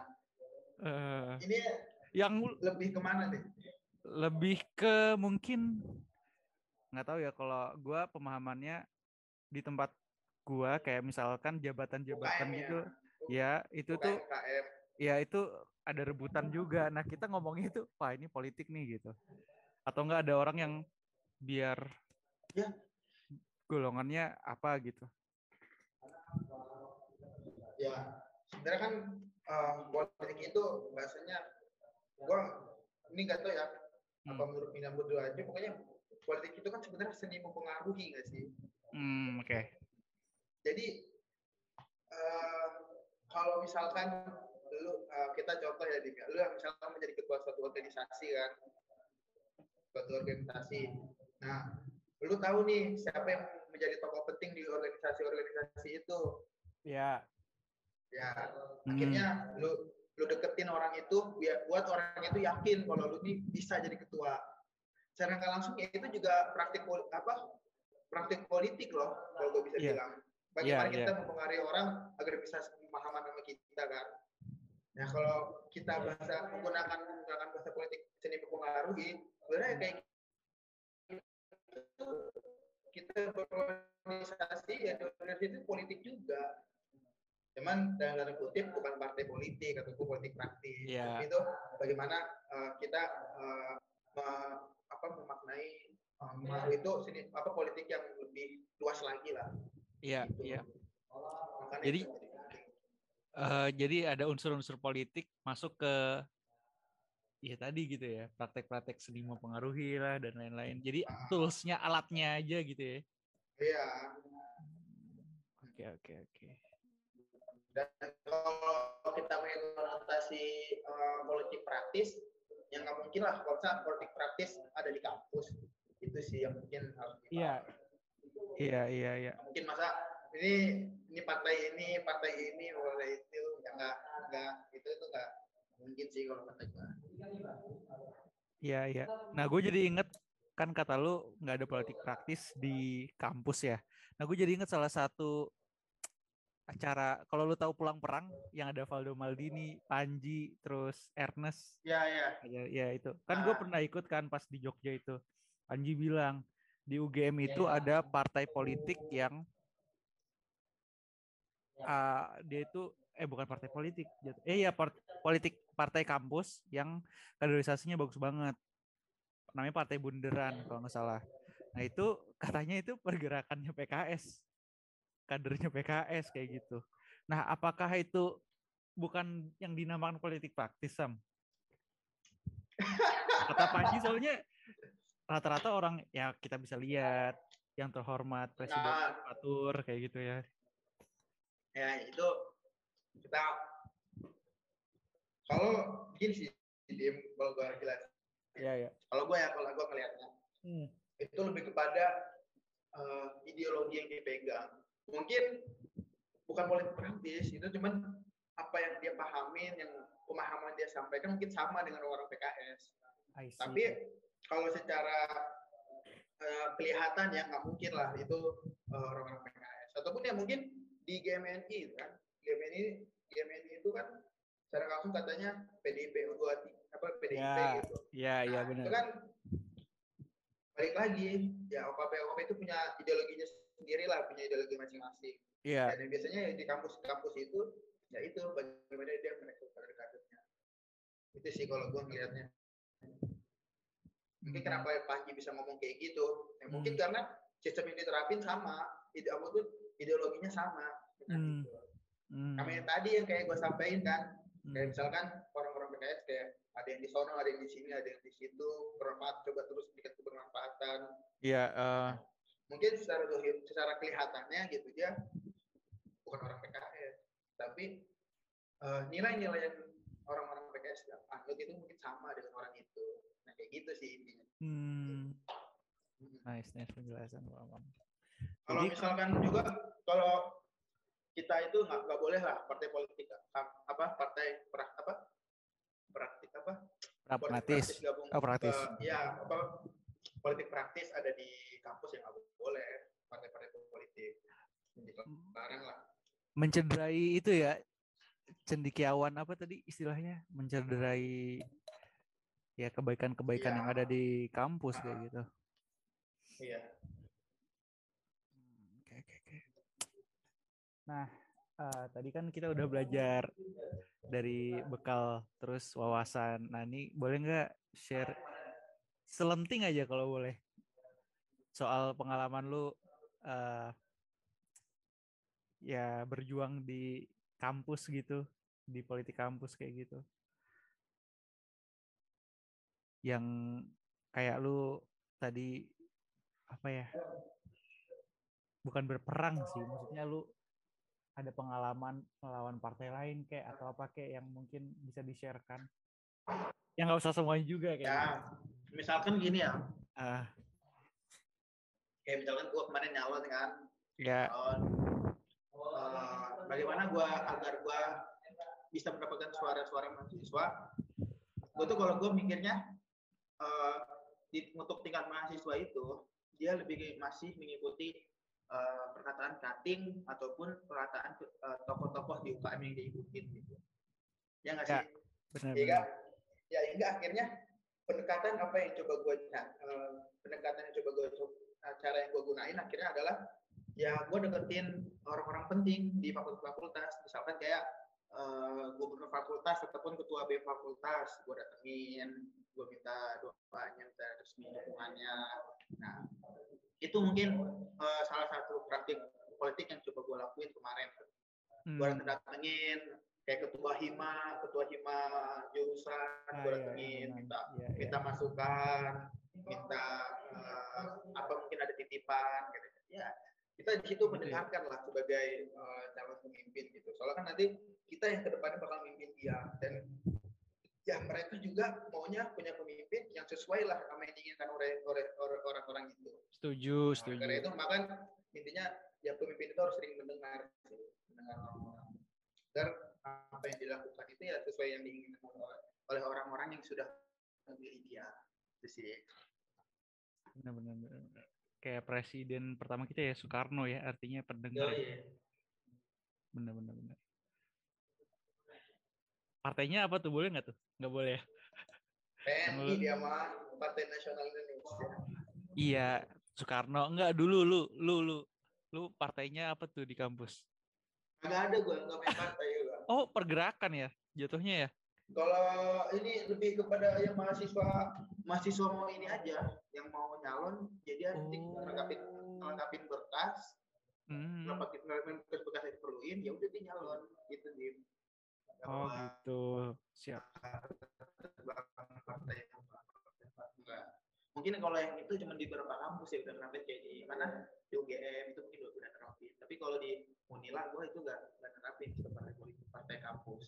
Uh, ini yang lebih ke mana nih? Lebih ke mungkin nggak tahu ya kalau gue pemahamannya di tempat gue kayak misalkan jabatan-jabatan gitu. Ya, ya itu tuh UKM. ya itu ada rebutan juga. Nah kita ngomongnya itu wah ini politik nih gitu. Atau enggak ada orang yang biar ya. golongannya apa gitu. Ya sebenarnya kan uh, politik itu bahasanya gua ini gak tau ya hmm. apa menurut Mina berdua aja pokoknya politik itu kan sebenarnya seni mempengaruhi gak sih? Hmm, oke. Okay. jadi uh, kalau misalkan lu uh, kita contoh ya di lu misalkan menjadi ketua suatu organisasi kan? Suatu organisasi. Nah lu tahu nih siapa yang menjadi tokoh penting di organisasi-organisasi itu? Ya. Ya akhirnya hmm. lu lu deketin orang itu biar buat orang itu yakin kalau lu nih bisa jadi ketua. Secara nggak langsung ya itu juga praktik apa praktik politik loh kalau gue bisa yeah. bilang. Bagaimana yeah, kita yeah. mempengaruhi orang agar bisa pemahaman sama kita kan? Nah kalau kita bahasa menggunakan menggunakan bahasa politik seni mempengaruhi sebenarnya kayak gitu. Kita berorganisasi ya organisasi itu politik juga Cuman dalam tanda kutip bukan partai politik atau politik praktis. Yeah. Tapi itu bagaimana uh, kita uh, me, apa memaknai uh, itu sini apa politik yang lebih luas lagi lah. Iya, gitu. iya. Jadi uh, jadi ada unsur-unsur politik masuk ke ya tadi gitu ya praktek-praktek seni mempengaruhi lah dan lain-lain jadi uh, toolsnya alatnya aja gitu ya iya oke oke oke dan kalau kita mengimplementasi uh, politik praktis, yang nggak mungkin lah kalau politik praktis ada di kampus. Itu sih yang mungkin harus Iya. Iya, iya, iya. Mungkin masa ini ini partai ini, partai ini, partai itu, yang nggak nggak itu itu nggak mungkin sih kalau kata gue. Iya, iya. Nah, gue jadi inget kan kata lu nggak ada politik praktis di kampus ya. Nah, gue jadi inget salah satu acara kalau lu tahu pulang perang yang ada Valdo Maldini, Panji, terus Ernest. Iya, iya. Ya, ya itu. Kan ah. gue pernah ikut kan pas di Jogja itu. Panji bilang di UGM itu ya, ya. ada partai politik yang uh, dia itu eh bukan partai politik eh ya part, politik partai kampus yang kaderisasinya bagus banget namanya partai bunderan kalau nggak salah nah itu katanya itu pergerakannya PKS kadernya PKS kayak gitu. Nah, apakah itu bukan yang dinamakan politik praktis, Sam? Kata Panji soalnya rata-rata orang ya kita bisa lihat yang terhormat presiden nah, atur kayak gitu ya. Ya, itu kita kalau gini sih di kalau gue jelas. Iya, ya. Kalau gue ya kalau gue ngelihatnya hmm. itu lebih kepada uh, ideologi yang dipegang mungkin bukan politik praktis itu cuman apa yang dia pahamin yang pemahaman dia sampaikan mungkin sama dengan orang PKS tapi kalau secara uh, kelihatan ya nggak mungkin lah itu uh, orang-orang PKS ataupun ya mungkin di GMNI itu kan GMNI GMNI itu kan secara langsung katanya PDIP dua apa PDIP ya, gitu. Iya iya nah, benar. Itu kan balik lagi ya OKP OKP itu punya ideologinya sendiri lah punya ideologi masing-masing. Iya. Dan biasanya di kampus-kampus itu ya itu bagaimana dia merekrut kader-kadernya. Itu sih kalau gue ngelihatnya. Mungkin hmm. kenapa Panji bisa ngomong kayak gitu? Ya, mungkin hmm. karena sistem yang diterapin sama, ide apa tuh ideologinya sama. Hmm. Hmm. Kami yang tadi yang kayak gue sampaikan kan, hmm. kayak misalkan orang-orang PKS kayak ada yang di sono, ada yang di sini, ada yang di situ, bermanfaat coba terus bikin kebermanfaatan. Iya. Uh... Mungkin secara secara kelihatannya gitu dia bukan orang PKS, tapi uh, nilai-nilai yang orang-orang PKS anut itu mungkin sama dengan orang itu. Nah kayak gitu sih intinya. Hmm. Nice, nice penjelasan Pak Kalau misalkan juga kalau kita itu nggak nggak boleh lah partai politik apa partai pra, apa praktik apa praktis gabung oh, praktis uh, ya apa politik praktis ada di kampus yang nggak boleh partai-partai politik. Larang lah. Mencederai itu ya cendikiawan apa tadi istilahnya? Mencederai ya kebaikan-kebaikan ya. yang ada di kampus kayak gitu. Iya. Nah, uh, tadi kan kita udah belajar dari bekal terus wawasan. Nah, ini boleh nggak share? Selenting aja kalau boleh soal pengalaman lu uh, ya berjuang di kampus gitu, di politik kampus kayak gitu. Yang kayak lu tadi apa ya? Bukan berperang sih, maksudnya lu ada pengalaman melawan partai lain kayak atau apa kayak yang mungkin bisa di-sharekan? Yang nggak usah semuanya juga kayak. Ya, misalkan gini ya. Uh. Kayak misalkan gue kemarin nyalon kan. Ya. Uh, bagaimana gue agar gue bisa mendapatkan suara-suara mahasiswa? Gue tuh kalau gue mikirnya uh, di, untuk tingkat mahasiswa itu dia lebih masih mengikuti uh, perkataan cutting ataupun perkataan uh, tokoh-tokoh di UKM yang diikutin gitu. Ya nggak sih? benar, ya kan? Ya hingga akhirnya pendekatan apa yang coba gue uh, pendekatan yang coba gue cara yang gue gunain akhirnya adalah ya gue deketin orang-orang penting di fakultas-fakultas. Misalkan kayak uh, gubernur fakultas ataupun ketua B fakultas gue datengin gue minta doanya minta resmi dukungannya. Nah itu mungkin uh, salah satu praktik politik yang coba gue lakuin kemarin. Hmm. gue datengin kayak ketua hima ketua hima jurusan ah, gue iya, datengin iya, minta iya, iya. minta masukan minta uh, apa mungkin ada titipan gitu ya kita di situ mendengarkan lah sebagai uh, calon pemimpin gitu soalnya kan nanti kita yang ke depannya bakal memimpin dia dan ya mereka juga maunya punya pemimpin yang sesuai lah sama yang diinginkan oleh orang-orang itu. Setuju, nah, setuju. Karena itu maka intinya ya pemimpin itu harus sering mendengar, mendengar orang-orang. Apa yang dilakukan itu ya sesuai yang diinginkan oleh orang-orang yang sudah memilih dia. Itu sih. Benar-benar. Kayak presiden pertama kita ya Soekarno ya, artinya pendengar. iya. Benar-benar. Partainya apa tuh? Boleh nggak tuh? Nggak boleh ya? PNI dia mah Partai Nasional Indonesia. Iya, Soekarno. Enggak dulu lu, lu, lu, lu partainya apa tuh di kampus? Enggak ada gue, enggak main partai. Oh, pergerakan ya, jatuhnya ya? Kalau ini lebih kepada yang mahasiswa mahasiswa mau ini aja, yang mau nyalon, jadi nanti oh. ngelengkapin ngelengkapin berkas, hmm. ngelengkapin berkas-berkas yang diperluin, ya udah dia nyalon, gitu dim. Oh gitu, siap. Mungkin kalau yang itu cuma di beberapa kampus ya udah nerapin kayak di mana di UGM itu mungkin udah nerapin. Tapi kalau di Unila gue itu gak, gak nerapin partai kampus.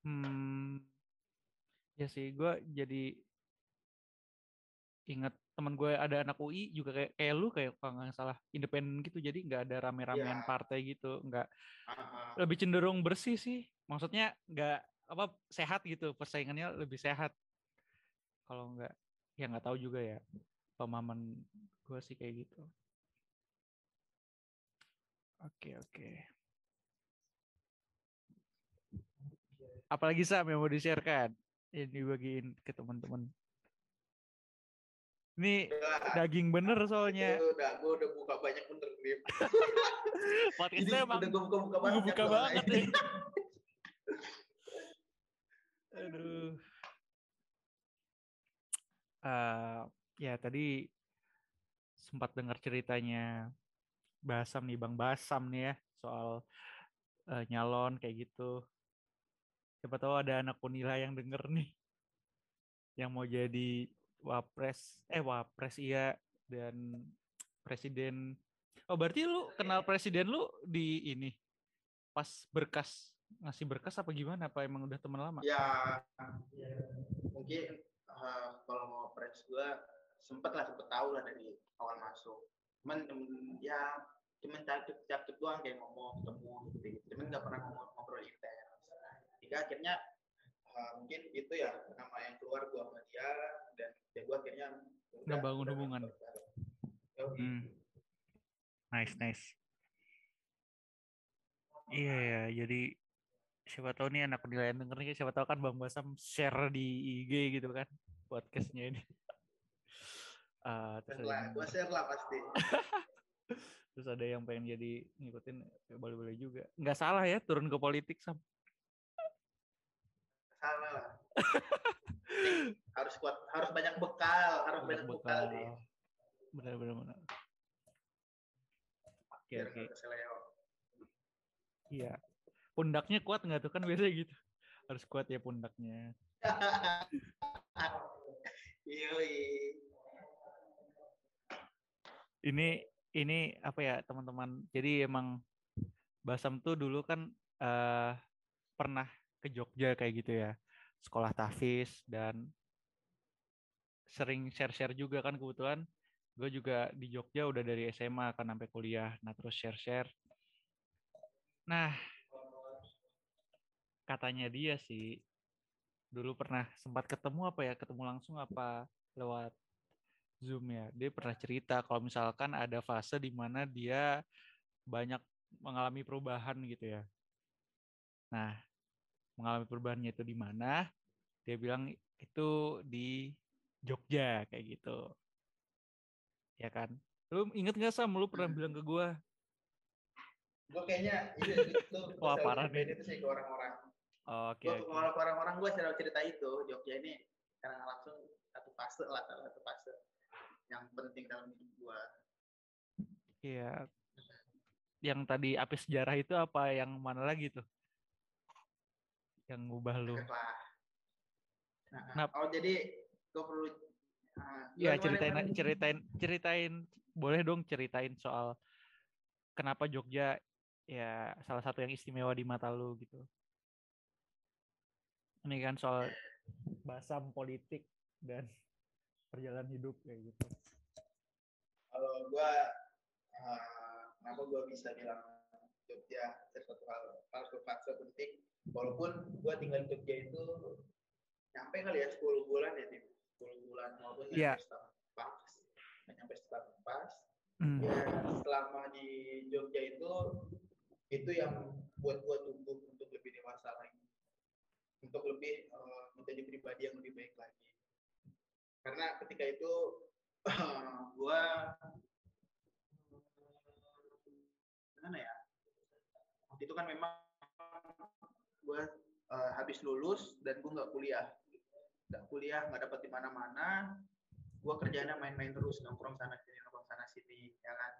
Hmm, ya sih gue jadi ingat teman gue ada anak UI juga kayak kayak lu kayak kalau nggak salah independen gitu jadi nggak ada rame-ramean Iya. partai gitu nggak Ah, lebih cenderung bersih sih maksudnya nggak apa sehat gitu persaingannya lebih sehat kalau nggak ya nggak tahu juga ya pemahaman gue sih kayak gitu oke oke apalagi Sam yang mau di-sharekan ini dibagiin ke teman-teman ini udah, daging bener soalnya itu udah, gue udah buka banyak bener nih. Ini podcastnya emang udah gue buka loh, banget ini. nih. Aduh. Eh, ya tadi sempat dengar ceritanya Basam nih Bang Basam nih ya soal eh, nyalon kayak gitu. Siapa tahu ada anak Unila yang denger nih yang mau jadi wapres eh wapres iya dan presiden. Oh berarti lu kenal presiden lu di ini pas berkas ngasih berkas apa gimana? Apa emang udah teman lama? Ya, mungkin eh, kalau mau press gue sempet lah sempet tahu lah dari awal masuk. Cuman ya cuman capcuk capcuk doang kayak ngomong ketemu gitu. cuman nggak pernah ngomong ngobrol intens. Hingga akhirnya eh, mungkin itu ya nama yang keluar gua sama dia dan ya gua akhirnya udah- udah hubungan. Yoi. Hmm. Nice, nice. Iya ya, jadi siapa tahu nih anak penilaian denger nih, siapa tahu kan Bang Basam share di IG gitu kan podcastnya ini. Ah, terus, lah, gua share lah pasti. terus ada yang pengen jadi ngikutin ya boleh-boleh juga. Nggak salah ya turun ke politik sam. Harus kuat, harus banyak bekal, harus banyak bekal, nih. Benar-benar. benar. Oke Biar oke. keseleo. Iya. Pundaknya kuat nggak tuh kan biasanya gitu. Harus kuat ya pundaknya. Yoi. ini ini apa ya teman-teman jadi emang Basam tuh dulu kan eh pernah ke Jogja kayak gitu ya sekolah tahfiz dan sering share-share juga kan kebetulan gue juga di Jogja udah dari SMA kan sampai kuliah nah terus share-share nah katanya dia sih dulu pernah sempat ketemu apa ya ketemu langsung apa lewat Zoom ya. Dia pernah cerita kalau misalkan ada fase di mana dia banyak mengalami perubahan gitu ya. Nah, mengalami perubahannya itu di mana? Dia bilang itu di Jogja kayak gitu. Ya kan? Lu inget nggak Sam? Lu pernah bilang ke gua, Gue kayaknya itu, itu Wah, gua parah nyampein itu sih ke orang-orang. "Oh, oke, Gue kalau ke orang-orang gue selalu cerita itu Jogja ini karena langsung satu fase lah, satu fase yang penting dalam hidup gue. Iya. Yang tadi api sejarah itu apa yang mana lagi tuh? Yang ngubah lu. Lah. Nah, Kenapa? oh jadi gue perlu nah, Ya ceritain ceritain ceritain boleh dong ceritain soal kenapa Jogja ya salah satu yang istimewa di mata lu gitu. Ini kan soal basam politik dan perjalanan hidup kayak gitu. kalau gue kenapa gue bisa bilang Jogja sesuatu hal hal fase penting. Walaupun gue tinggal di Jogja itu nyampe kali ya 10 bulan ya tim 10 bulan maupun nyampe setahun pas. Nyampe setahun pas. Hmm. ya selama di Jogja itu itu yang buat gue tumbuh untuk lebih dewasa lagi. Untuk lebih eh, menjadi pribadi yang lebih baik lagi. Karena ketika itu gue gimana ya itu kan memang gue habis lulus dan gue nggak kuliah. Nggak kuliah nggak dapat di mana-mana gue kerjanya main-main terus nongkrong sana sini nongkrong sana sini ya kan?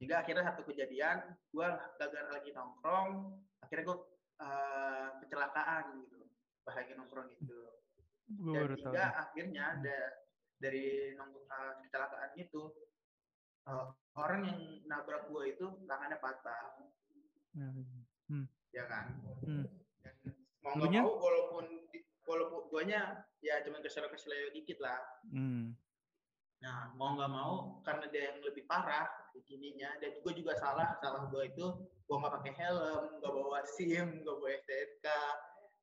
Hingga akhirnya satu kejadian gue gagal lagi nongkrong akhirnya gue kecelakaan gitu. Pas lagi nongkrong itu dan tahu. hingga akhirnya ada dari nong- uh, kecelakaan itu uh, orang yang nabrak gue itu tangannya patah. Hmm. Ya kan? Hmm. dan mau nggak mau walaupun walaupun guanya ya cuma kesel kesel dikit lah. Hmm. Nah, mau nggak mau karena dia yang lebih parah ininya dan gue juga salah salah gue itu gue nggak pakai helm nggak bawa sim nggak bawa STNK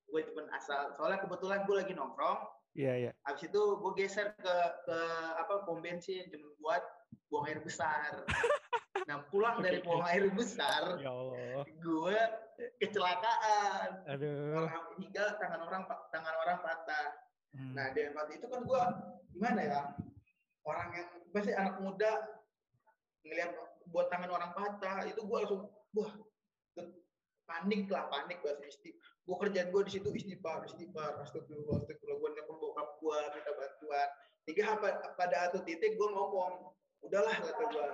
gue cuma asal soalnya kebetulan gue lagi nongkrong. Iya, iya. habis itu gue geser ke ke apa pom bensin cuma buat buang air besar nah pulang dari buang air besar Ya Allah. gue kecelakaan Aduh. orang hingga tangan orang tangan orang patah Hmm. nah dari waktu itu kan gue gimana ya orang yang pasti anak muda ngelihat buat tangan orang patah itu gue langsung wah panik lah panik bahasa isti gue kerjaan gue di situ istighfar istighfar astagfirullah astagfirullah gue nelfon bokap gue minta bantuan hingga apa, pada satu titik gue ngomong udahlah kata gue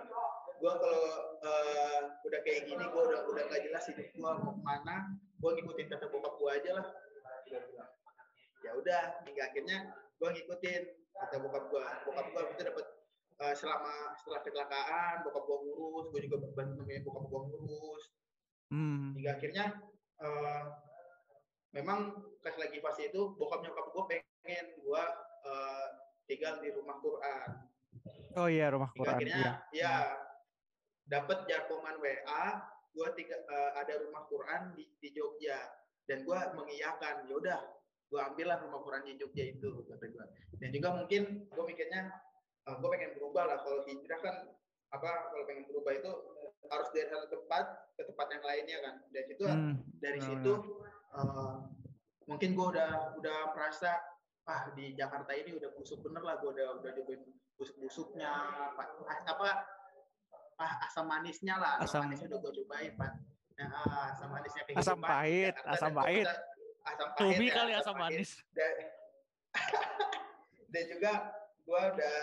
gue kalau uh, udah kayak gini gue udah udah gak jelas hidup gue mau ke mana gue ngikutin kata bokap gue aja lah. Ya udah hingga akhirnya gue ngikutin kata bokap gue bokap gue itu dapat uh, selama setelah kecelakaan bokap gue ngurus gue juga bantu nemenin bokap gue ngurus. Hmm. hingga akhirnya uh, memang pas lagi fase itu bokap nyokap gue pengen gue uh, tinggal di rumah Quran Oh iya, rumah Quran. akhirnya Iya. ya dapat jargongan WA gue tiga, uh, ada rumah Quran di, di Jogja dan gue mengiyakan ya udah gue ambillah rumah Quran di Jogja itu kata gue dan juga mungkin gue mikirnya uh, gue pengen berubah lah kalau hijrah kan apa kalau pengen berubah itu harus dari satu tempat ke tempat yang lainnya kan dari situ Hmm. dari benar, situ uh, mungkin gue udah udah merasa ah di Jakarta ini udah busuk bener lah gue udah udah nyobain busuk-busuknya apa apa? Ah, asam manisnya lah. Asam- asam, manisnya udah gue cobain pak. Nah, ah, asam manisnya Asam kehidupan di pahit, Jakarta asam pahit. bisa- asam pahit Tubi ya, kali asam manis. dan, dan juga gue udah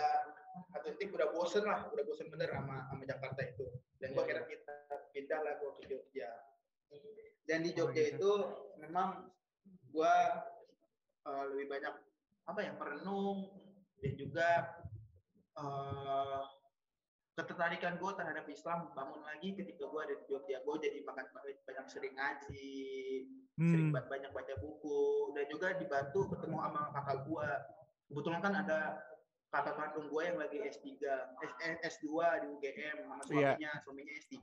satu titik udah bosen lah udah bosen bener sama sama Jakarta itu. Dan gue Iya, kira kita pindah lah gue ke Jogja. Dan di Oh, Jogja gitu. itu memang gue uh, lebih banyak apa ya merenung dan juga uh, ketertarikan gue terhadap Islam bangun lagi ketika gue ada di Jogja gue jadi makan banyak sering ngaji sering Hmm. ba- banyak baca buku dan juga dibantu ketemu sama kakak gue kebetulan kan ada kakak kandung gue yang lagi S3 S, eh, S2 di UGM sama Iya. suaminya suaminya S3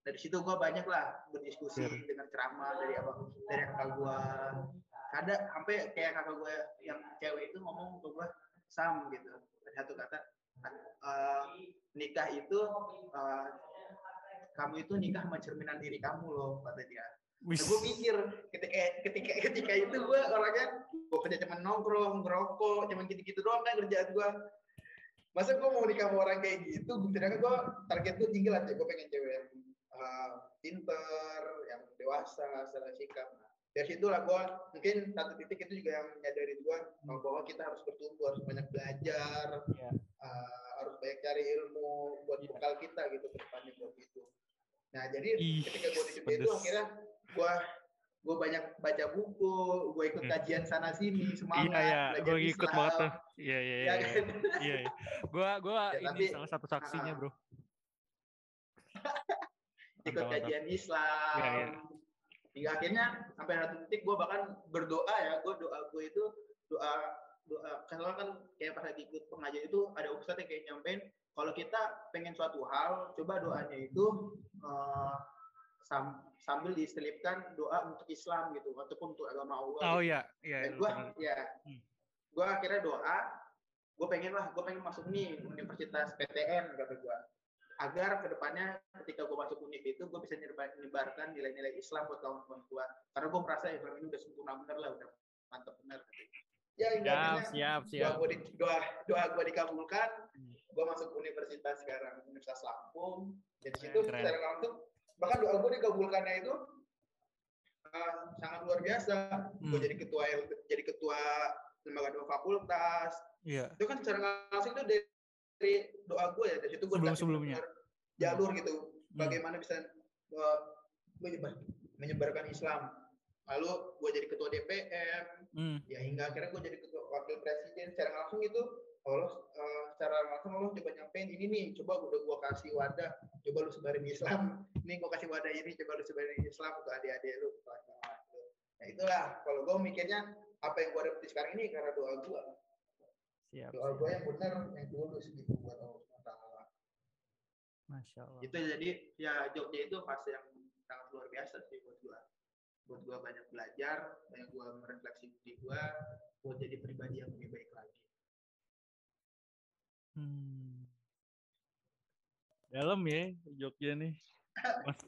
dari situ gue banyak lah berdiskusi Iya. dengan ceramah dari apa dari kakak gue ada sampai kayak kakak gue yang cewek itu ngomong ke gue sam gitu. Satu kata "Eh, nikah itu eh, kamu itu nikah sama cerminan diri kamu loh kata dia. Nah, gue mikir ketika ketika ketika itu gue orangnya gue kerja cuma nongkrong ngerokok cuma gitu-gitu doang kan kerjaan gue masa gue mau nikah sama orang kayak gitu? Sedangkan gue target gue tinggi lah gue pengen cewek yang uh, pinter yang dewasa secara sikap. Nah, dari situlah gue mungkin satu titik itu juga yang nyadarin gue bahwa kita harus bertumbuh harus banyak belajar Iya. uh, harus banyak cari ilmu buat Iya. bekal kita gitu ke depannya buat itu nah jadi Ih, ketika gue di itu akhirnya gue gue banyak baca buku gue ikut Hmm. kajian sana sini semangat Iya ya, belajar gue Islam. banget tuh. Iya iya Ya iya. kan? Iya, iya. iya. Gua gua Ya, ini tapi- salah satu saksinya, Ah. Bro. ikut kajian Islam Iya, iya. Hingga akhirnya sampai satu titik gue bahkan berdoa ya gue doa gue itu doa doa karena kan kayak pas lagi ikut pengajian itu ada ustadz yang kayak nyampein kalau kita pengen suatu hal coba doanya itu eh, sam- sambil diselipkan doa untuk Islam gitu ataupun untuk agama Allah Oh gitu. iya, iya. Dan gue ya, Hmm. gue akhirnya doa, gue pengen lah, gue pengen masuk nih Universitas PTN kata gue, agar ke depannya ketika gue masuk univ itu gue bisa nyebar- menyebarkan nilai-nilai Islam buat kawan-kawan gue, karena gue merasa Islam ini udah sempurna bener lah, udah mantap bener. Ya Siap, akhirnya siap, doa siap. gue di, doa doa gue dikabulkan, Hmm. gue masuk universitas sekarang Universitas Lampung, dan situ secara langsung bahkan doa gue dikabulkannya itu uh, sangat luar biasa. Gue Hmm. jadi ketua jadi ketua lembaga doa fakultas. Iya. Itu kan secara langsung itu dari, dari doa gue ya. Dari situ gue Sebelum-sebelumnya. jalur gitu. Hmm. Bagaimana bisa uh, menyebar, menyebarkan Islam. Lalu gue jadi ketua DPM, Hmm. ya hingga akhirnya gue jadi ketua wakil presiden secara langsung itu Allah uh, secara langsung Allah coba nyampein ini nih coba udah gue kasih wadah coba lu sebarin Islam ini gue kasih wadah ini coba lu sebarin Islam ke adik-adik lu ke kawan-kawan lu. nah itulah kalau gue mikirnya apa yang gue dapet sekarang ini karena doa gue siap, doa gue yang benar yang tulus gitu buat Allah SWT Masya Allah. itu jadi ya Jogja itu fase yang sangat luar biasa sih buat gue buat gue banyak belajar banyak gue merefleksi diri gue buat jadi pribadi yang lebih baik lagi Hmm. Dalam ya Jogja nih. Mas-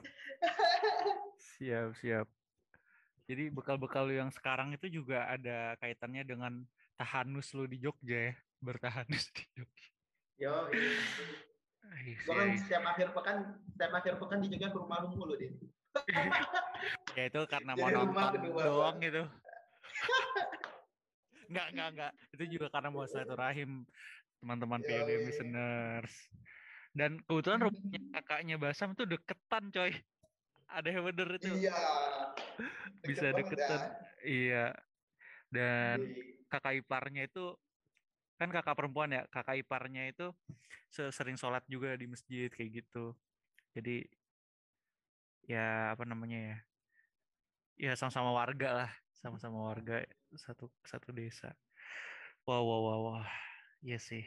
siap, siap. Jadi bekal-bekal lu yang sekarang itu juga ada kaitannya dengan tahanus lu di Jogja ya. Bertahanus di Jogja. yo Ais, gue kan setiap akhir pekan setiap akhir pekan di Jogja ke rumah lu mulu deh Ya itu karena mau nonton doang gitu. Enggak, enggak, enggak. Itu juga karena mau silaturahim teman-teman Yoi. listeners. Dan kebetulan rumahnya kakaknya Basam tuh deketan coy. Ada yang bener itu. iya Bisa Deket deketan. ya. Iya. Dan Jadi, kakak iparnya itu kan kakak perempuan ya, kakak iparnya itu se- sering sholat juga di masjid kayak gitu. Jadi ya apa namanya ya? Ya sama-sama warga lah, sama-sama warga satu satu desa. Wah wah wah wah, iya sih.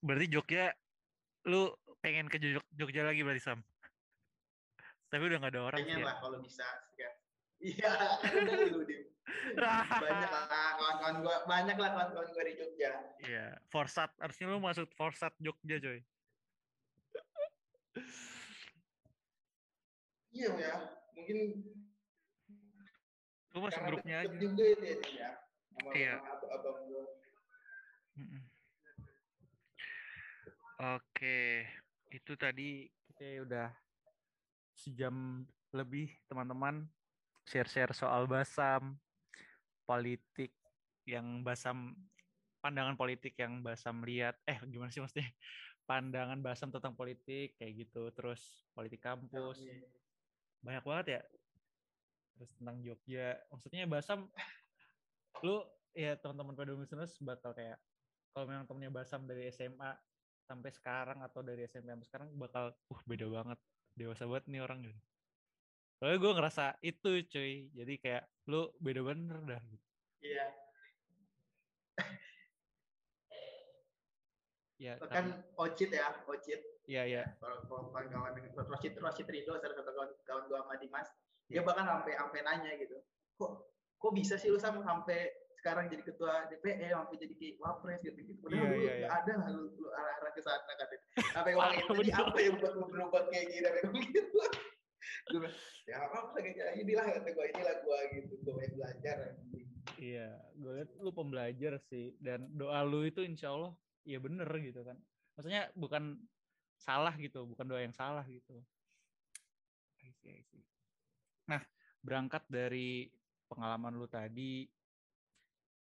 Berarti Jogja, lu pengen ke Jog- Jogja lagi berarti Sam? Tapi udah nggak ada orang sih pengen ya. lah kalau bisa ya. iya banyak lah kawan-kawan gue banyak lah kawan-kawan gue di Jogja Iya, Forsat. Harusnya lu masuk Forsat Jogja, coy. iya ya mungkin Lu masuk karena grupnya aja. juga itu ya ya sama Iya. abang gue. Oke, itu tadi kita udah sejam lebih teman-teman share-share soal Basam, politik yang Basam, pandangan politik yang Basam lihat. Eh, gimana sih maksudnya? Pandangan Basam tentang politik kayak gitu, terus politik kampus. Iya. banyak banget ya terus tentang Jogja maksudnya Basam lu ya teman-teman pada listeners bakal kayak kalau memang temennya Basam dari SMA sampai sekarang atau dari SMP sampai sekarang bakal uh beda banget dewasa banget nih orang gitu. Soalnya gue ngerasa itu cuy. Jadi kayak lu beda bener dah. Iya. Ya kan Ocit ya Ocit. Ya ya kalau kalau kawan-kawan Rosit Rosit Rido salah satu kawan kawan gue sama Dimas dia bahkan sampai sampai nanya gitu kok kok bisa sih lu sama sampai sekarang jadi ketua DPR sampai jadi kayak wapres gitu gitu udah Iya, lu nggak iya. ada lah lu, lu arah arah ke sana katanya sampai Parah, tadi bener. apa yang buat lu berubah kayak gini sampai gitu gue ya apa lagi inilah kata gue inilah gue gitu gue main belajar Iya, gue liat lu pembelajar sih dan doa lu itu insya Allah ya bener gitu kan. Maksudnya bukan salah gitu, bukan doa yang salah gitu. I see, I see. Nah, berangkat dari pengalaman lu tadi,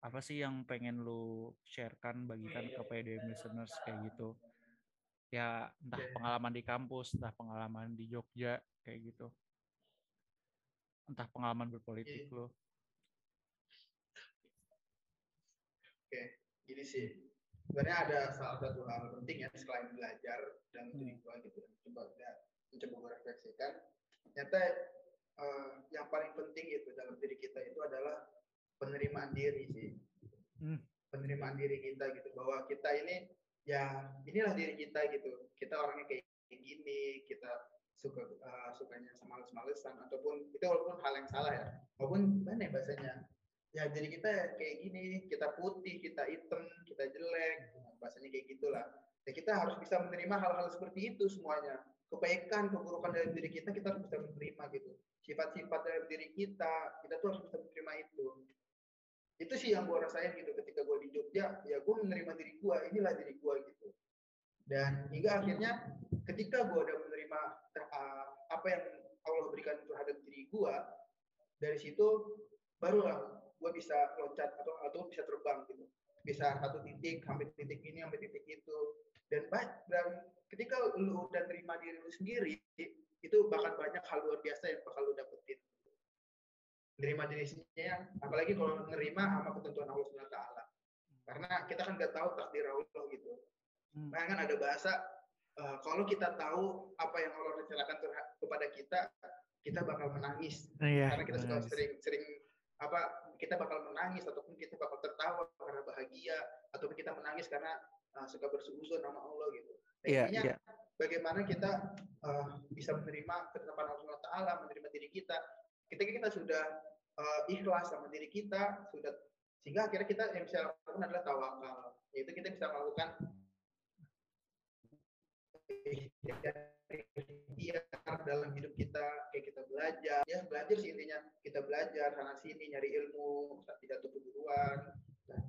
apa sih yang pengen lu sharekan, bagikan ke PDM listeners kayak gitu? Ya, entah Oke. pengalaman di kampus, entah pengalaman di Jogja, kayak gitu. Entah pengalaman berpolitik Iya. lu. Oke, gini sih. Sebenarnya ada salah satu hal penting ya selain belajar dan diri gua gitu. Coba ya, mencoba gua refleksikan. Ternyata eh, yang paling penting itu dalam diri kita itu adalah penerimaan diri sih. Hmm. Penerimaan diri kita gitu bahwa kita ini ya inilah diri kita gitu. Kita orangnya kayak gini, kita suka eh, sukanya males-malesan ataupun itu walaupun hal yang salah ya. Walaupun mana ya bahasanya? ya jadi kita kayak gini kita putih kita hitam kita jelek bahasanya kayak gitulah ya kita harus bisa menerima hal-hal seperti itu semuanya kebaikan keburukan dalam diri kita kita harus bisa menerima gitu sifat-sifat dalam diri kita kita tuh harus bisa menerima itu itu sih yang gue rasain gitu ketika gue di Jogja ya gue menerima diri gue inilah diri gue gitu. Dan hingga akhirnya ketika gue udah menerima uh, apa yang Allah berikan terhadap diri gue dari situ barulah gue bisa loncat atau atau bisa terbang gitu. Bisa satu titik sampai titik ini sampai titik itu. Dan dan ketika lu udah terima diri lu sendiri itu bahkan banyak hal luar biasa yang bakal lu dapetin nerima sendiri apalagi kalau nerima sama ketentuan Allah Subhanahu wa taala karena kita kan nggak tahu takdir Allah gitu Hmm. Nah, kan ada bahasa eh, kalau kita tahu apa yang Allah rencanakan kepada kita kita bakal menangis Iya. karena kita suka benar. sering sering apa kita bakal menangis ataupun kita bakal tertawa karena bahagia ataupun kita menangis karena uh, suka bersuuzon nama Allah gitu. Nah, yeah, yeah. bagaimana kita uh, bisa menerima ketetapan Allah Taala, menerima diri kita. Ketika kita sudah uh, ikhlas sama diri kita, sudah sehingga akhirnya kita yang bisa lakukan adalah tawakal. Yaitu kita bisa melakukan ikhtiar dalam hidup kita kayak kita belajar. Ya belajar sih intinya. Kita belajar sana sini nyari ilmu tidak tutup duluan dan,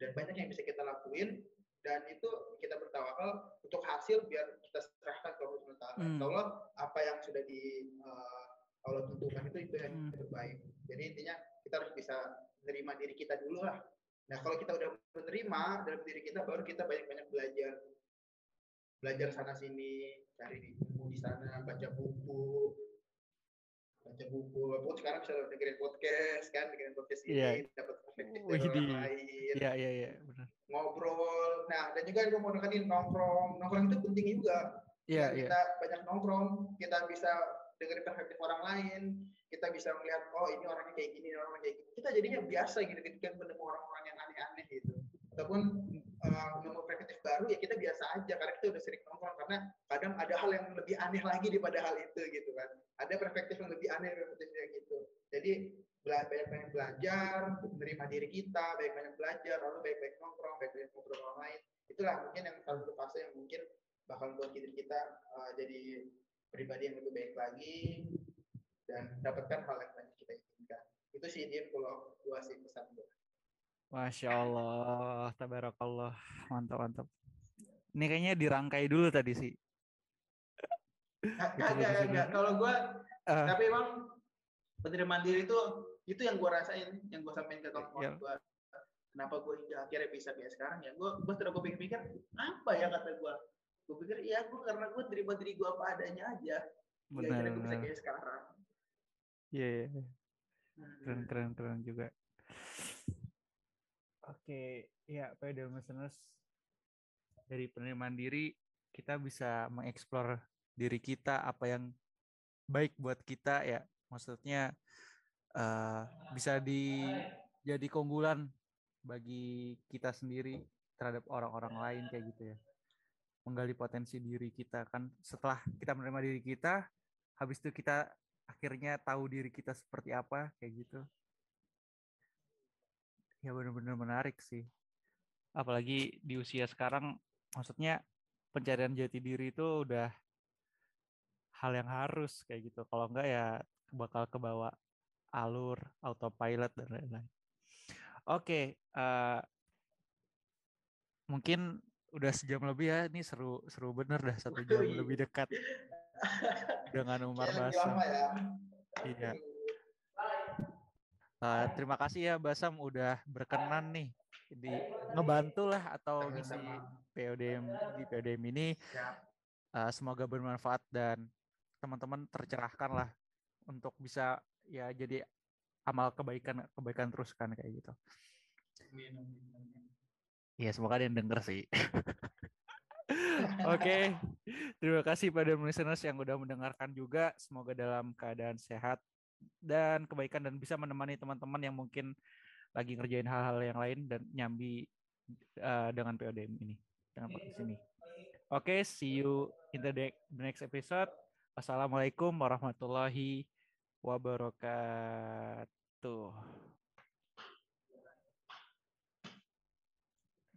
dan banyak yang bisa kita lakuin dan itu kita bertawakal untuk hasil biar kita serahkan ke Allah Taala. Hmm. Allah apa yang sudah di uh, Allah tentukan itu itu yang hmm. terbaik. Jadi intinya kita harus bisa menerima diri kita dulu lah. Nah kalau kita udah menerima dalam diri kita baru kita banyak-banyak belajar belajar sana sini cari ilmu di sana baca buku baca buku walaupun sekarang bisa dengerin podcast kan dengerin podcast ini yeah. dapat perspektif orang lain iya iya iya benar ngobrol nah dan juga gue mau nekanin nongkrong nongkrong itu penting juga Iya, yeah, kita yeah. banyak nongkrong, kita bisa dengerin perspektif orang lain, kita bisa melihat oh ini orangnya kayak gini, orangnya kayak gini. Kita jadinya biasa gitu ketika menemu orang-orang yang aneh-aneh gitu. Ataupun uh, menemu perspektif baru ya kita biasa aja karena kita udah sering nongkrong karena kadang ada hal yang lebih aneh lagi daripada hal itu gitu kan. Ada perspektif yang lebih aneh perspektif yang gitu. Jadi banyak-banyak belajar, menerima diri kita, banyak-banyak belajar, lalu baik-baik nongkrong, baik-baik ngobrol orang lain. Itulah mungkin yang salah satu fase yang mungkin bakal buat diri kita uh, jadi pribadi yang lebih baik lagi dan dapatkan hal yang banyak kita inginkan. Itu sih dia kalau gua sih pesan gua. Masya Allah, tabarakallah, mantap mantap. Ini kayaknya dirangkai dulu tadi sih. Enggak, enggak, Kalau gue, uh, tapi emang penerimaan diri itu itu yang gue rasain, yang gue sampaikan ke kawan-kawan yeah. gue. Kenapa gue hingga akhirnya bisa kayak sekarang ya? Gue gue setelah gue pikir-pikir, apa ya kata gue? Gue pikir, ya gue karena gue terima diri gue apa adanya aja. Benar. Ya, akhirnya gue bisa kayak sekarang. Iya, yeah, yeah. keren keren keren juga. Oke, ya pada listeners dari penerimaan diri kita bisa mengeksplor diri kita apa yang baik buat kita ya. Maksudnya uh, bisa di jadi keunggulan bagi kita sendiri terhadap orang-orang lain kayak gitu ya. Menggali potensi diri kita kan. Setelah kita menerima diri kita habis itu kita akhirnya tahu diri kita seperti apa kayak gitu ya benar-benar menarik sih. Apalagi di usia sekarang maksudnya pencarian jati diri itu udah hal yang harus kayak gitu. Kalau enggak ya bakal kebawa alur autopilot dan lain-lain. Oke uh, mungkin udah sejam lebih ya. Ini seru seru bener dah satu jam lebih dekat dengan Umar Basam ya. iya Uh, terima kasih ya Basam udah berkenan nih di ngebantu lah atau ngisi PODM di PODM ini. Uh, semoga bermanfaat dan teman-teman tercerahkan lah untuk bisa ya jadi amal kebaikan kebaikan teruskan kayak gitu. Iya semoga ada yang denger sih. Oke, okay. terima kasih pada listeners yang udah mendengarkan juga. Semoga dalam keadaan sehat dan kebaikan dan bisa menemani teman-teman yang mungkin lagi ngerjain hal-hal yang lain dan nyambi uh, dengan PODM ini dengan podcast ini. Oke, okay, see you in the, the next episode. Assalamualaikum warahmatullahi wabarakatuh.